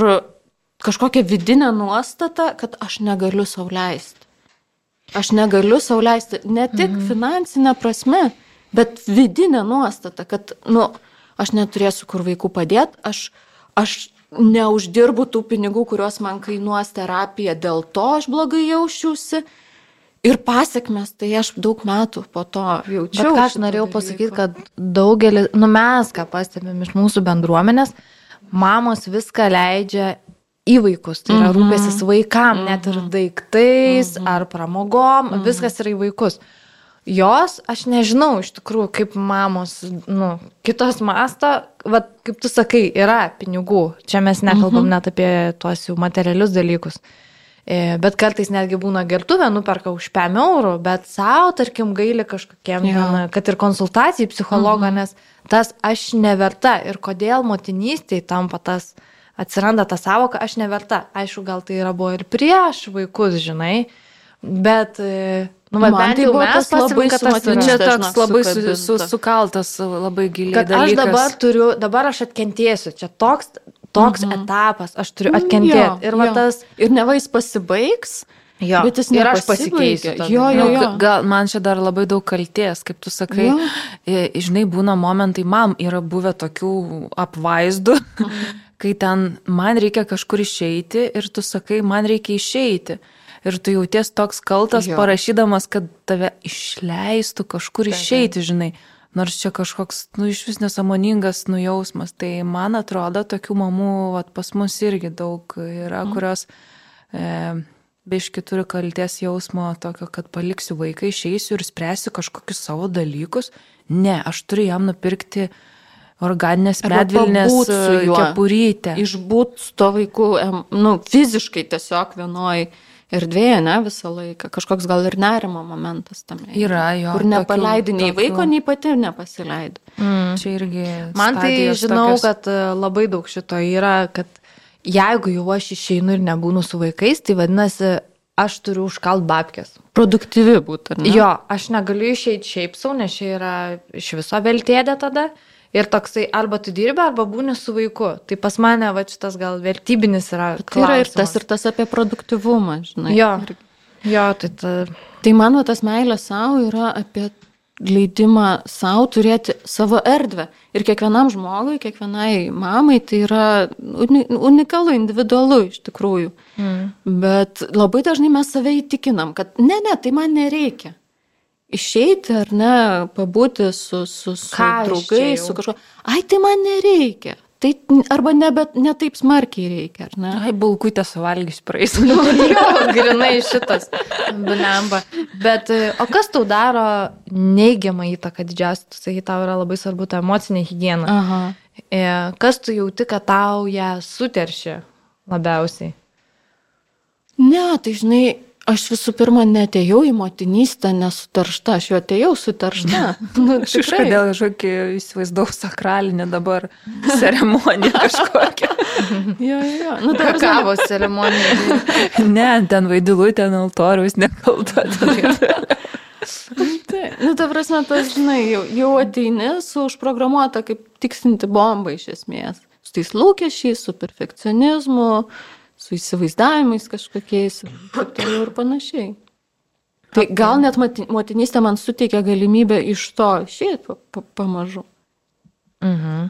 kažkokia vidinė nuostata, kad aš negaliu sauliaisti. Aš negaliu sauliaisti ne tik mhm. finansinė prasme, bet vidinė nuostata, kad, nu, aš neturėsiu kur vaikų padėti, aš, aš neuždirbu tų pinigų, kuriuos man kainuos terapija, dėl to aš blogai jaučiuosi. Ir pasiekmes, tai aš daug metų po to jaučiau. Bet ką aš norėjau pasakyti, kad daugelis, nu mes, ką pastebėm iš mūsų bendruomenės, mamos viską leidžia į vaikus. Tai yra mm -hmm. rūpėsis vaikam, mm -hmm. net ir mhm. daiktais mm -hmm. ar pramogom, mm -hmm. viskas yra į vaikus. Jos, aš nežinau iš tikrųjų, kaip mamos, nu, kitos masto, va, kaip tu sakai, yra pinigų. Čia mes nekalbam mm -hmm. net apie tuos jau materialius dalykus. E, bet kartais netgi būna gertuvė, nuperka už 5 eurų, bet savo, tarkim, gaili kažkokiem, ja. kad ir konsultacijai psichologą, mm -hmm. nes tas aš neverta ir kodėl motinystėje tampa tas, atsiranda ta savoka, aš neverta. Aišku, gal tai yra buvo ir prieš vaikus, žinai, bet... E, nu, man bent tai jau mes labai kad tas yra. Čia toks labai su, su, sukaltas, labai giliai. Kad dalykas. aš dabar turiu, dabar aš atkentėsiu, čia toks, toks mhm. etapas, aš turiu atkentėti. Jo, ir, va, tas, ir neva jis pasibaigs, Jo, bet jis ir aš pasikeisiu. Jo, jo, jo. Gal man čia dar labai daug kalties, kaip tu sakai, jo. žinai, būna momentai, man yra buvę tokių apvaizdų, mhm. kai ten man reikia kažkur išeiti ir tu sakai, man reikia išeiti. Ir tu jauties toks kaltas, jo. parašydamas, kad tave išleistų kažkur išeiti, žinai. Nors čia kažkoks, nu, iš vis nesamoningas nujausmas. Tai man atrodo, tokių mamų vat, pas mus irgi daug yra, mhm. kurios... E, biški turi kalties jausmo tokio, kad paliksiu vaiką, išeisiu ir spręsiu kažkokius savo dalykus. Ne, aš turiu jam nupirkti organinės medvilnės kepurytę. Išbūt su to vaiku, nu, fiziškai tiesiog vienoj erdvėje, ne, visą laiką. Kažkoks gal ir nerimo momentas tame. Yra, jo. Kur nepaleidai nei tokių... vaiko, nei pati nepasileidai. Mm. Čia irgi. Man tai žinau, tokios... kad e, labai daug šito yra, kad jeigu jau aš išeinu ir nebūnu su vaikais, tai vadinasi, aš turiu užkalt babkės. Produktyvi būtų. Ne? Jo, aš negaliu išeiti šiaip savo, nes čia yra iš viso veltėdė tada. Ir toksai, arba tu dirbi, arba būni su vaiku. Tai pas mane, va, šitas gal vertybinis yra. Tai yra ir tas, ir tas apie produktivumą, žinai. Jo, jo tai ta... Tai mano tas meilė savo yra apie leidimą savo turėti savo erdvę. Ir kiekvienam žmogui, kiekvienai mamai tai yra unikalu, individualu iš tikrųjų. Mm. Bet labai dažnai mes save įtikinam, kad ne, ne, tai man nereikia. Išeiti ar ne, pabūti su, su, su draugais, su kažkuo. Ai, tai man nereikia. Tai arba nebe, ne taip smarkiai reikia, ar ne? Ai, bulkutę suvalgys praeis. Nu, jo, grinai šitas, blemba. Bet, o kas tau daro neigiamą įtaką didžiausią, tu sakai, tau yra labai svarbu ta emocinė hygiena. Aha. E, kas tu jauti, kad tau ją suteršia labiausiai? Ne, tai žinai, Aš visų pirma netėjau į motinystę nesutaršta, aš jau atėjau sutaršta. Nu, aš kažkodėl žodžiu įsivaizdavau sakralinę dabar ceremoniją kažkokią. jo, jo, nu tai kavo ceremonija. ne, ten vaidilų, ten altoriaus nekalta. tai, nu, ta prasme, tas, žinai, jau, jau ateini su užprogramuota kaip tiksinti bomba iš esmės. Su tais lūkesčiais, su perfekcionizmu, su įsivaizdavimais kažkokiais ir panašiai. Tai gal net motinystė man suteikia galimybę iš to išėti pamažu. Mhm.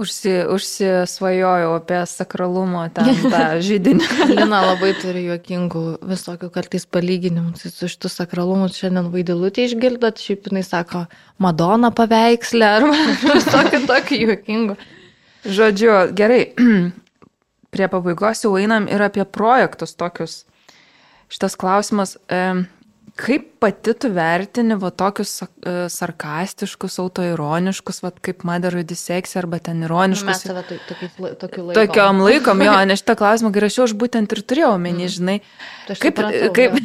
Užsi, užsisvajojau apie sakralumo ten tą žydinį. Lina labai turi juokingų visokių kartais palyginimų su šitų sakralumu. Šiandien vaidilutį išgirdot, šiaip jinai sako, Madona paveikslė ar visokių tokių juokingų. Žodžiu, gerai, prie pabaigos jau einam ir apie projektus tokius. Šitas klausimas, kaip pati tu vertini va tokius e, sarkastiškus, autoironiškus, va kaip Mother Disseksija arba ten ironiškus. Mes save tokiu laikom. Tokiom laikom, jo, nes šitą klausimą, rašiau, aš būtent ir turėjau omeny, mm. žinai. Tai kaip, supratau, kaip,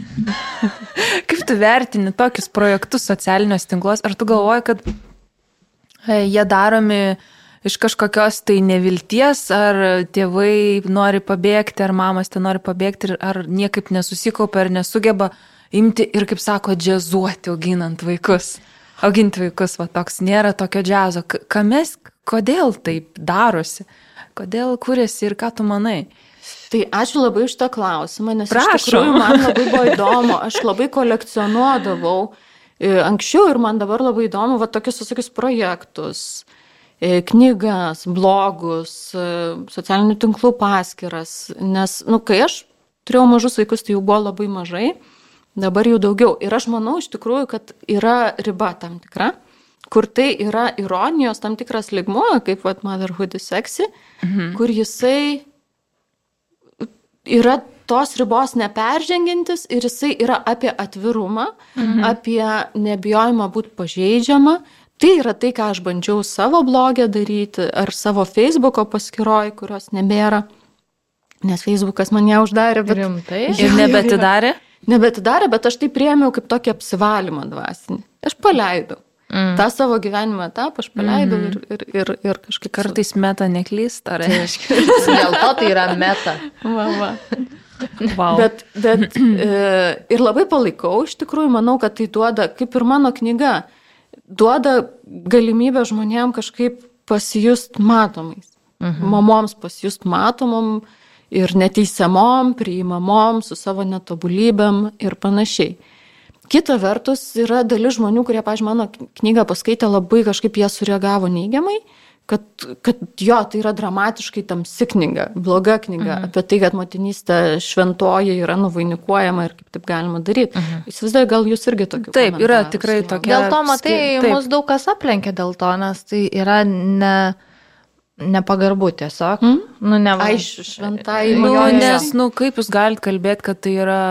kaip tu vertini tokius projektus socialiniuose tinkluose, ar tu galvoji, kad e, jie daromi uh, iš kažkokios tai nevilties, ar tėvai nori pabėgti, ar mamas ten nori pabėgti, ar niekaip nesusikaupia, ar nesugeba imti ir, kaip sako, džiazuoti auginant vaikus. Auginti vaikus, va toks nėra tokio džiazo. Kames, kodėl taip darosi? Kodėl kuriasi ir ką tu manai? Tai ačiū labai iš tą klausimą, nes tikrųjų man labai buvo įdomu, aš labai kolekcionuodavau e, anksčiau ir man dabar labai įdomu, va tokius visokius projektus, knygas, blogus, e, socialinių tinklų paskiras, nes, nu, kai aš turėjau mažus vaikus, tai jų buvo labai mažai, dabar jų daugiau. Ir aš manau iš tikrųjų, kad yra riba tam tikra kur tai yra ironijos tam tikras ligmuo, kaip vat, Motherhood is sexy, mhm. kur jisai yra tos ribos neperžengintis ir jisai yra apie atvirumą, mhm. apie nebijojimą būti pažeidžiamą. Tai yra tai, ką aš bandžiau savo blogę daryti ar savo Facebooko paskiroj, kurios nebėra, nes Facebookas man ją uždarė. Bet... Rimtai. Ir nebetidarė? Nebetidarė, bet aš tai priemiau kaip tokį apsivalymą dvasinį. Aš paleidau. Mm. tą savo gyvenimo etapą aš paleidau mm. ir, ir, ir, ir kažkaip kartais meta neklysta, reiškia. Dėl to tai yra meta. Va. Wow. Bet, bet e, ir labai palaikau, iš tikrųjų, manau, kad tai duoda, kaip ir mano knyga, duoda galimybę žmonėm kažkaip pasijust matomais. Mhm. Mamoms pasijust matomom ir neteisiamom, priimamom su savo netobulybėm ir panašiai. Kita vertus, yra dalis žmonių, kurie, pažiūrėjau, mano knygą paskaitė labai kažkaip jie sureagavo neigiamai, kad, kad jo, tai yra dramatiškai tamsi knyga, bloga knyga mhm. apie tai, kad motinystė šventoji yra nuvainikuojama ir kaip taip galima daryti. Mhm. Įsivaizduoju, gal jūs irgi tokių. Taip, yra tikrai tokia. Dėl to, matai, taip. mus daug kas aplenkia dėl to, nes tai yra ne nepagarbu tiesiog. Mm? Nu, ne Aiš, šventai. Nu, nes, nu, kaip jūs galite kalbėti, kad tai yra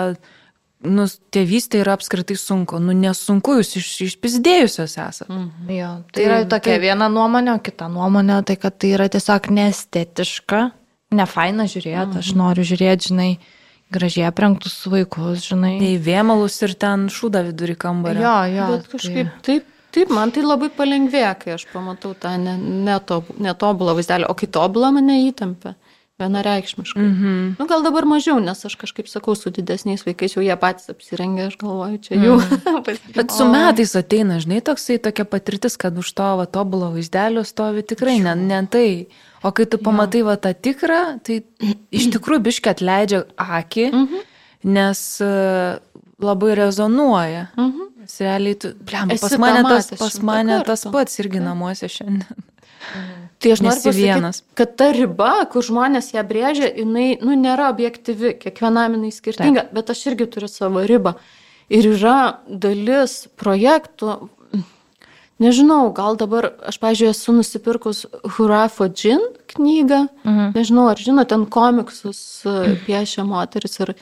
nu, tėvystė yra apskritai sunku. Nu, nesunku, jūs iš, išpizdėjusios esate. Mm. Jo, tai, tai yra tokia tai... viena nuomonė, o kita nuomonė, tai kad tai yra tiesiog neestetiška, nefaina žiūrėti, mm. aš mhm. noriu žiūrėti, žinai, gražiai aprengtus vaikus, žinai. Į vėmalus ir ten šūdą vidurį kambarį. Jo, jo. Bet kažkaip tai... taip. Taip, man tai labai palengvėja, kai aš pamatau tą netobulą vaizdelį, o kai tobulą mane įtampia. Vienareikšmiškai. Mm -hmm. nu, gal dabar mažiau, nes aš kažkaip sakau, su didesniais vaikais jau jie patys apsirengia, aš galvoju, čia jų. Mm. Bet su metais ateina, žinai, toksai tokia patirtis, kad už to va, tobulo vaizdelio stovi tikrai ne, ne tai. O kai tu pamatai va tą tikrą, tai iš tikrųjų biškai atleidžia akį, mm -hmm. nes uh, labai rezonuoja. Mm -hmm. Realiai, tu, blem, pas mane, tas, pas mane tas pats irgi namuose šiandien. Mhm. Tai aš noriu pasakyti, kad ta riba, kur žmonės ją brėžia, jinai nu, nėra objektyvi, kiekvienam jinai skirtinga, Taip. bet aš irgi turiu savo ribą. Ir yra dalis projektų, nežinau, gal dabar, aš, pažiūrėjau, esu nusipirkus Hurafo Džin knygą, mhm. nežinau, ar žinot, ten komiksus mhm. piešia moteris ir,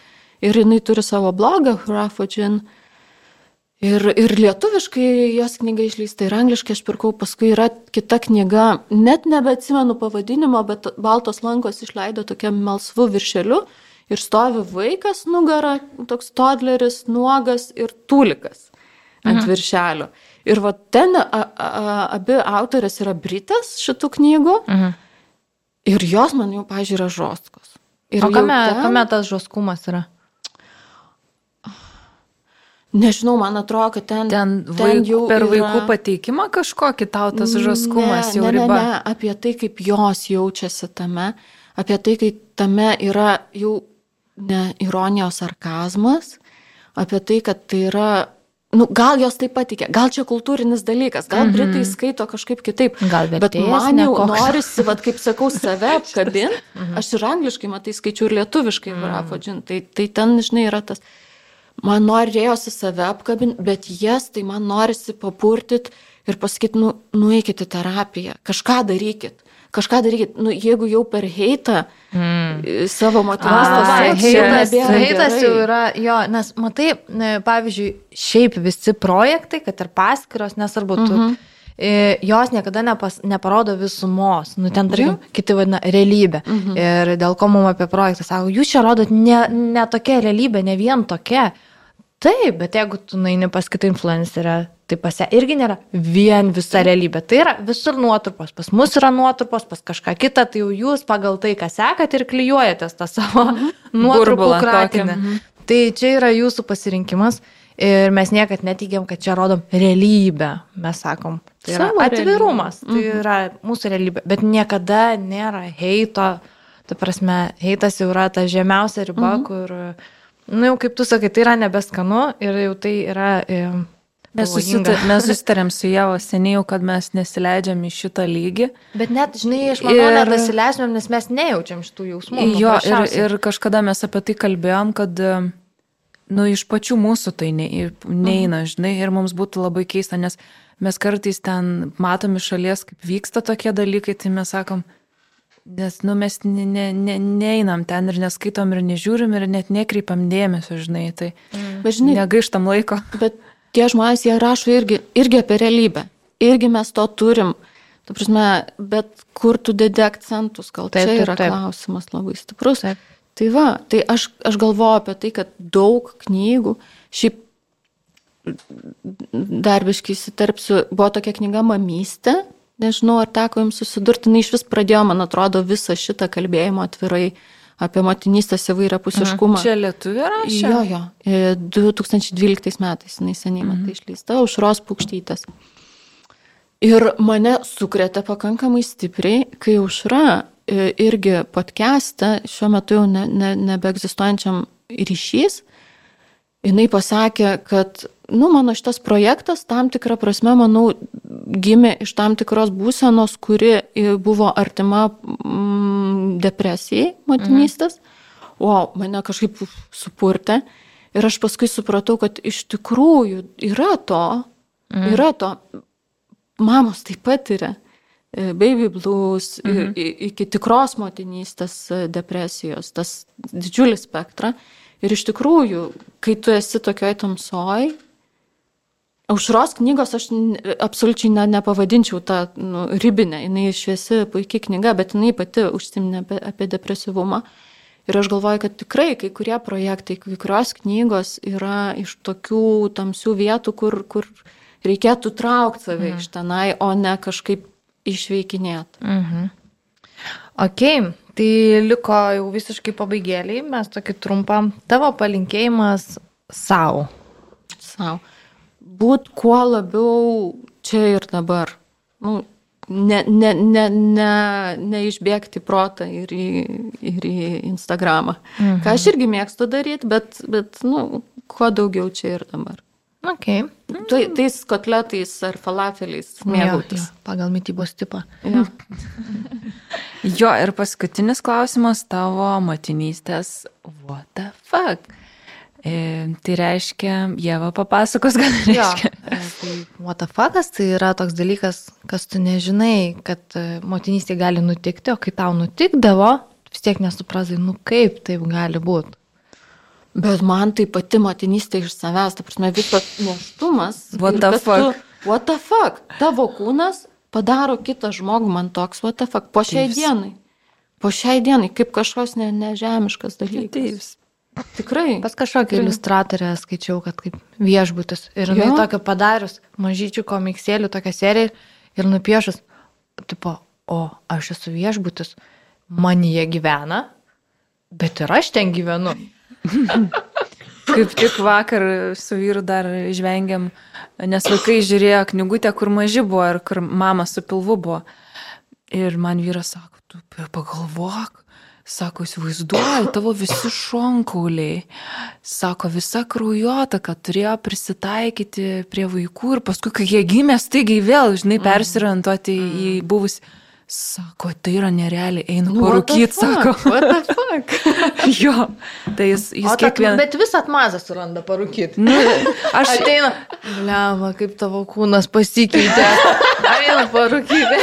ir jinai turi savo blogą Hurafo Džin. Mhm Ir, ir lietuviškai jos knyga išleista, ir angliškai aš pirkau, paskui yra kita knyga, net nebeatsimenu pavadinimo, bet Baltos lankos išleido tokiam melsvu viršeliu ir stovi vaikas nugara, toks toddleris, nuogas ir tūlikas ant mhm. viršelio. Ir va ten a, a, abi autorės yra Britas šitų knygų mhm. ir jos man jau, pažiūrėjau, yra žoskos. Ir o kame, ten... kame tas žoskumas yra? Nežinau, man atrodo, kad ten, ten, ten vaik, jau per yra... vaikų pateikimą kažkokį tau tas žaskumas ne, jau ne, riba. Ne, ne, apie tai, kaip jos jaučiasi tame, apie tai, kaip tame yra jau ne ironijos sarkazmas, apie tai, kad tai yra, nu, gal jos taip patikė, gal čia kultūrinis dalykas, gal mm -hmm. britai skaito kažkaip kitaip. Gal bet man jau nekoks. norisi, vad kaip sakau, save apkabinti. Mm -hmm. Aš ir angliškai, matai, skaičiu ir lietuviškai, mm -hmm. Rafo Džin, tai, tai ten, žinai, yra tas man norėjosi save apkabinti, bet jas tai man norisi papurtit ir pasakyti, nu, nueikit į terapiją, kažką darykit. Kažką darykit, nu, jeigu jau per heitą mm. savo motinystės heitas jau yra, jo, nes matai, pavyzdžiui, šiaip visi projektai, kad ir paskiros, nesvarbu, tu, mm -hmm jos niekada nepas, neparodo visumos, nu ten, tarkim, mhm. kiti vadina realybė. Mhm. Ir dėl ko mums apie projektą sako, jūs čia rodot ne, ne tokia realybė, ne vien tokia. Taip, bet jeigu tu naini pas kitą influencerę, tai pas ją irgi nėra vien visa realybė. Tai yra visur nuotrupos. Pas mus yra nuotrupos, pas kažką kitą, tai jau jūs pagal tai, ką sekat ir klyjuojatės tą savo mhm. nuotrupų kratinę. Mhm. Tai čia yra jūsų pasirinkimas. Ir mes niekad neteigiam, kad čia rodom realybę. Mes sakom, tai yra Savo atvirumas, realybę. tai mhm. yra mūsų realybė. Bet niekada nėra heito ta prasme, heitas jau yra ta žemiausia riba, mhm. kur, nu jau kaip tu sakai, tai yra nebeskanu ir jau tai yra... E, Mes, susita, mes susitarėm su Jėvo seniai, kad mes nesileidžiam į šitą lygį. Bet net, žinai, aš manau, ir... net nesileidžiam, nes mes nejaučiam šitų jausmų. Nu, jo, ir, ir kažkada mes apie tai kalbėjom, kad, nu, iš pačių mūsų tai ne, neina, mhm. žinai, ir mums būtų labai keista, nes mes kartais ten matom iš šalies, kaip vyksta tokie dalykai, tai mes sakom, Nes, nu, mes ne, ne, ne, neinam ten ir neskaitom ir nežiūrim ir net nekreipiam dėmesio, žinai, tai mm. žinai, negaištam laiko. Bet tie žmonės, jie rašo irgi, irgi apie realybę. Irgi mes to turim. Tu prasme, bet kur tu dedi akcentus, gal taip, čia yra taip, taip. klausimas labai stiprus. Taip. Tai va, tai aš, aš galvoju apie tai, kad daug knygų, šiaip darbiškai įsiterpsiu, buvo tokia knyga Mamystė, nežinau, ar teko jums susidurti, na iš vis pradėjo, man atrodo, visą šitą kalbėjimą atvirai apie motinystės įvairią pusiškumą. Čia lietuvė rašė? Jo, jo. 2012 e, metais, jinai seniai mhm. matai išleista, užros paukštytas. Ir mane sukrėtė pakankamai stipriai, kai užra e, irgi podcast'e, šiuo metu jau ne, ne, nebeegzistuojančiam ryšys, jinai pasakė, kad, nu, mano šitas projektas tam tikrą prasme, manau, gimė iš tam tikros būsenos, kuri buvo artima mm, depresijai motinystės. Mhm. O, mane kažkaip supurtė. Ir aš paskui supratau, kad iš tikrųjų yra to, mhm. yra to. Mamos taip pat yra. E, baby blues, mhm. iki tikros motinystės e, depresijos, tas didžiulis spektra. Ir iš tikrųjų, kai tu esi tokioj tamsoj, Aušros knygos aš absoliučiai ne, nepavadinčiau tą nu, ribinę, jinai šviesi, puikiai knyga, bet jinai pati užsiminė apie, apie depresyvumą. Ir aš galvoju, kad tikrai kai kurie projektai, kai kurios knygos yra iš tokių tamsių vietų, kur, kur reikėtų traukti save mhm. iš tenai, o ne kažkaip išveikinėti. Mhm. Ok, tai liko jau visiškai pabaigėliai, mes tokį trumpą tavo palinkėjimas savo. Savo būt kuo labiau čia ir dabar. Nu, ne, ne, ne, ne, neišbėgti protą ir į, ir į Instagramą. Mhm. Ką aš irgi mėgstu daryti, bet, bet nu, kuo daugiau čia ir dabar. Okay. Mhm. Tai, tais kotletais ar falafeliais mėgautis. Jo, jo, pagal mytybos tipą. Jo. jo, ir paskutinis klausimas tavo motinystės. What the fuck? E, tai reiškia, Jėva papasakos, tai reiškia. Jo, tai what the fuckas tai yra toks dalykas, kas tu nežinai, kad e, motinystė gali nutikti, o kai tau nutikdavo, vis tiek nesuprasai, nu kaip taip gali būti. Bet man tai pati motinystė iš savęs, ta prasme, visas neštumas. What the fuck? Tu, what the fuck? Tavo kūnas padaro kitą žmogų man toks, what the fuck, po šiai Taip. dienai. Po šiai dienai, kaip kažkoks ne, nežemiškas dalykas. Taip. Tikrai. Pas kažkokią iliustratorę skaičiau, kad kaip viešbutis. Ir jinai tokia padarius mažyčių komiksėlių tokią seriją ir nupiešus, tipo, o aš esu viešbutis, man jie gyvena, bet ir aš ten gyvenu. Kaip tik vakar su vyru dar žvengiam, nes vaikai žiūrėjo knygutę, kur maži buvo ir kur mama su pilvu buvo. Ir man vyras sako, tu pagalvok, Sako, įsivaizduoju, tavo visi šonkauliai, sako, visa kraujotaka turėjo prisitaikyti prie vaikų ir paskui, kai jie gimė, staigiai vėl, žinai, mm. persirantuoti į buvus. Sako, tai yra nerealiai, einu nu, parūkyti, sako. What the fuck? jo, tai jis, jis kiekvieną... Bet visat mazą suranda parūkyti. Nu, aš ateinu, lema, kaip tavo kūnas pasikeitė. Einu parūkyti.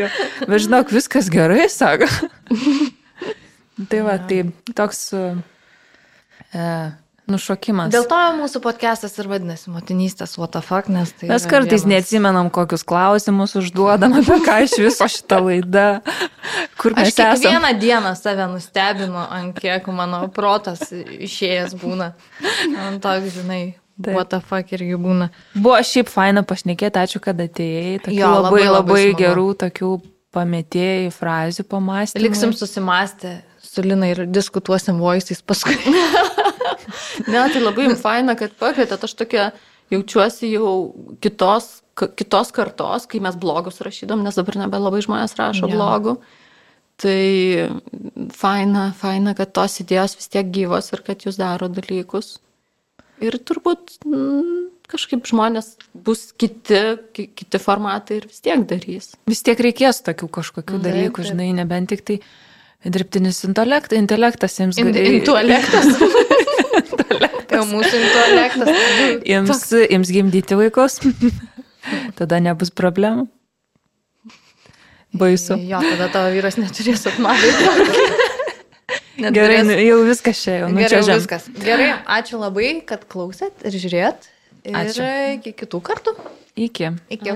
ja. Bet žinok, viskas gerai, sako. tai va, tai toks e, nušokimas. Dėl to mūsų podcastas ir vadinasi motinystės what the fuck, nes tai... Mes kartais vienas... neatsimenam, kokius klausimus užduodam, apie ką iš viso šitą laidą. Kur mes Aš kiekvieną dieną save nustebinu, ant kiek mano protas išėjęs būna. Ant toks, žinai, Taip. What the fuck irgi būna. Buvo šiaip faina pašnekėti, ačiū, kad atėjai. Tokių jo, labai, labai, labai, labai gerų tokių pametėjų frazių pamastymų. Liksim susimastę su Lina ir diskutuosim voisais paskui. ne, tai labai faina, kad pakvietėt. Aš tokia jaučiuosi jau kitos, kitos kartos, kai mes blogus rašydom, nes dabar nebe labai žmonės rašo ja. blogų. Tai faina, faina, kad tos idėjos vis tiek gyvos ir kad jūs daro dalykus. Ir turbūt mm, kažkaip žmonės bus kiti, ki- kiti formatai ir vis tiek darys. Vis tiek reikės tokių kažkokių Taip, dalykų, taip. žinai, nebent tik tai dirbtinis intelekt, intelektas jiems In- Intelektas. Jau mūsų intelektas. Jiems, jiems gimdyti vaikus. Tada nebus problemų. Baisu. Jo, tada tavo vyras neturės atmadyti. Gerai, nu, jau viskas čia jau. Nu, Gerai, viskas. Gerai, ačiū labai, kad klausėt ir žiūrėt. Ir Ačiū. iki kitų kartų. Iki. Iki.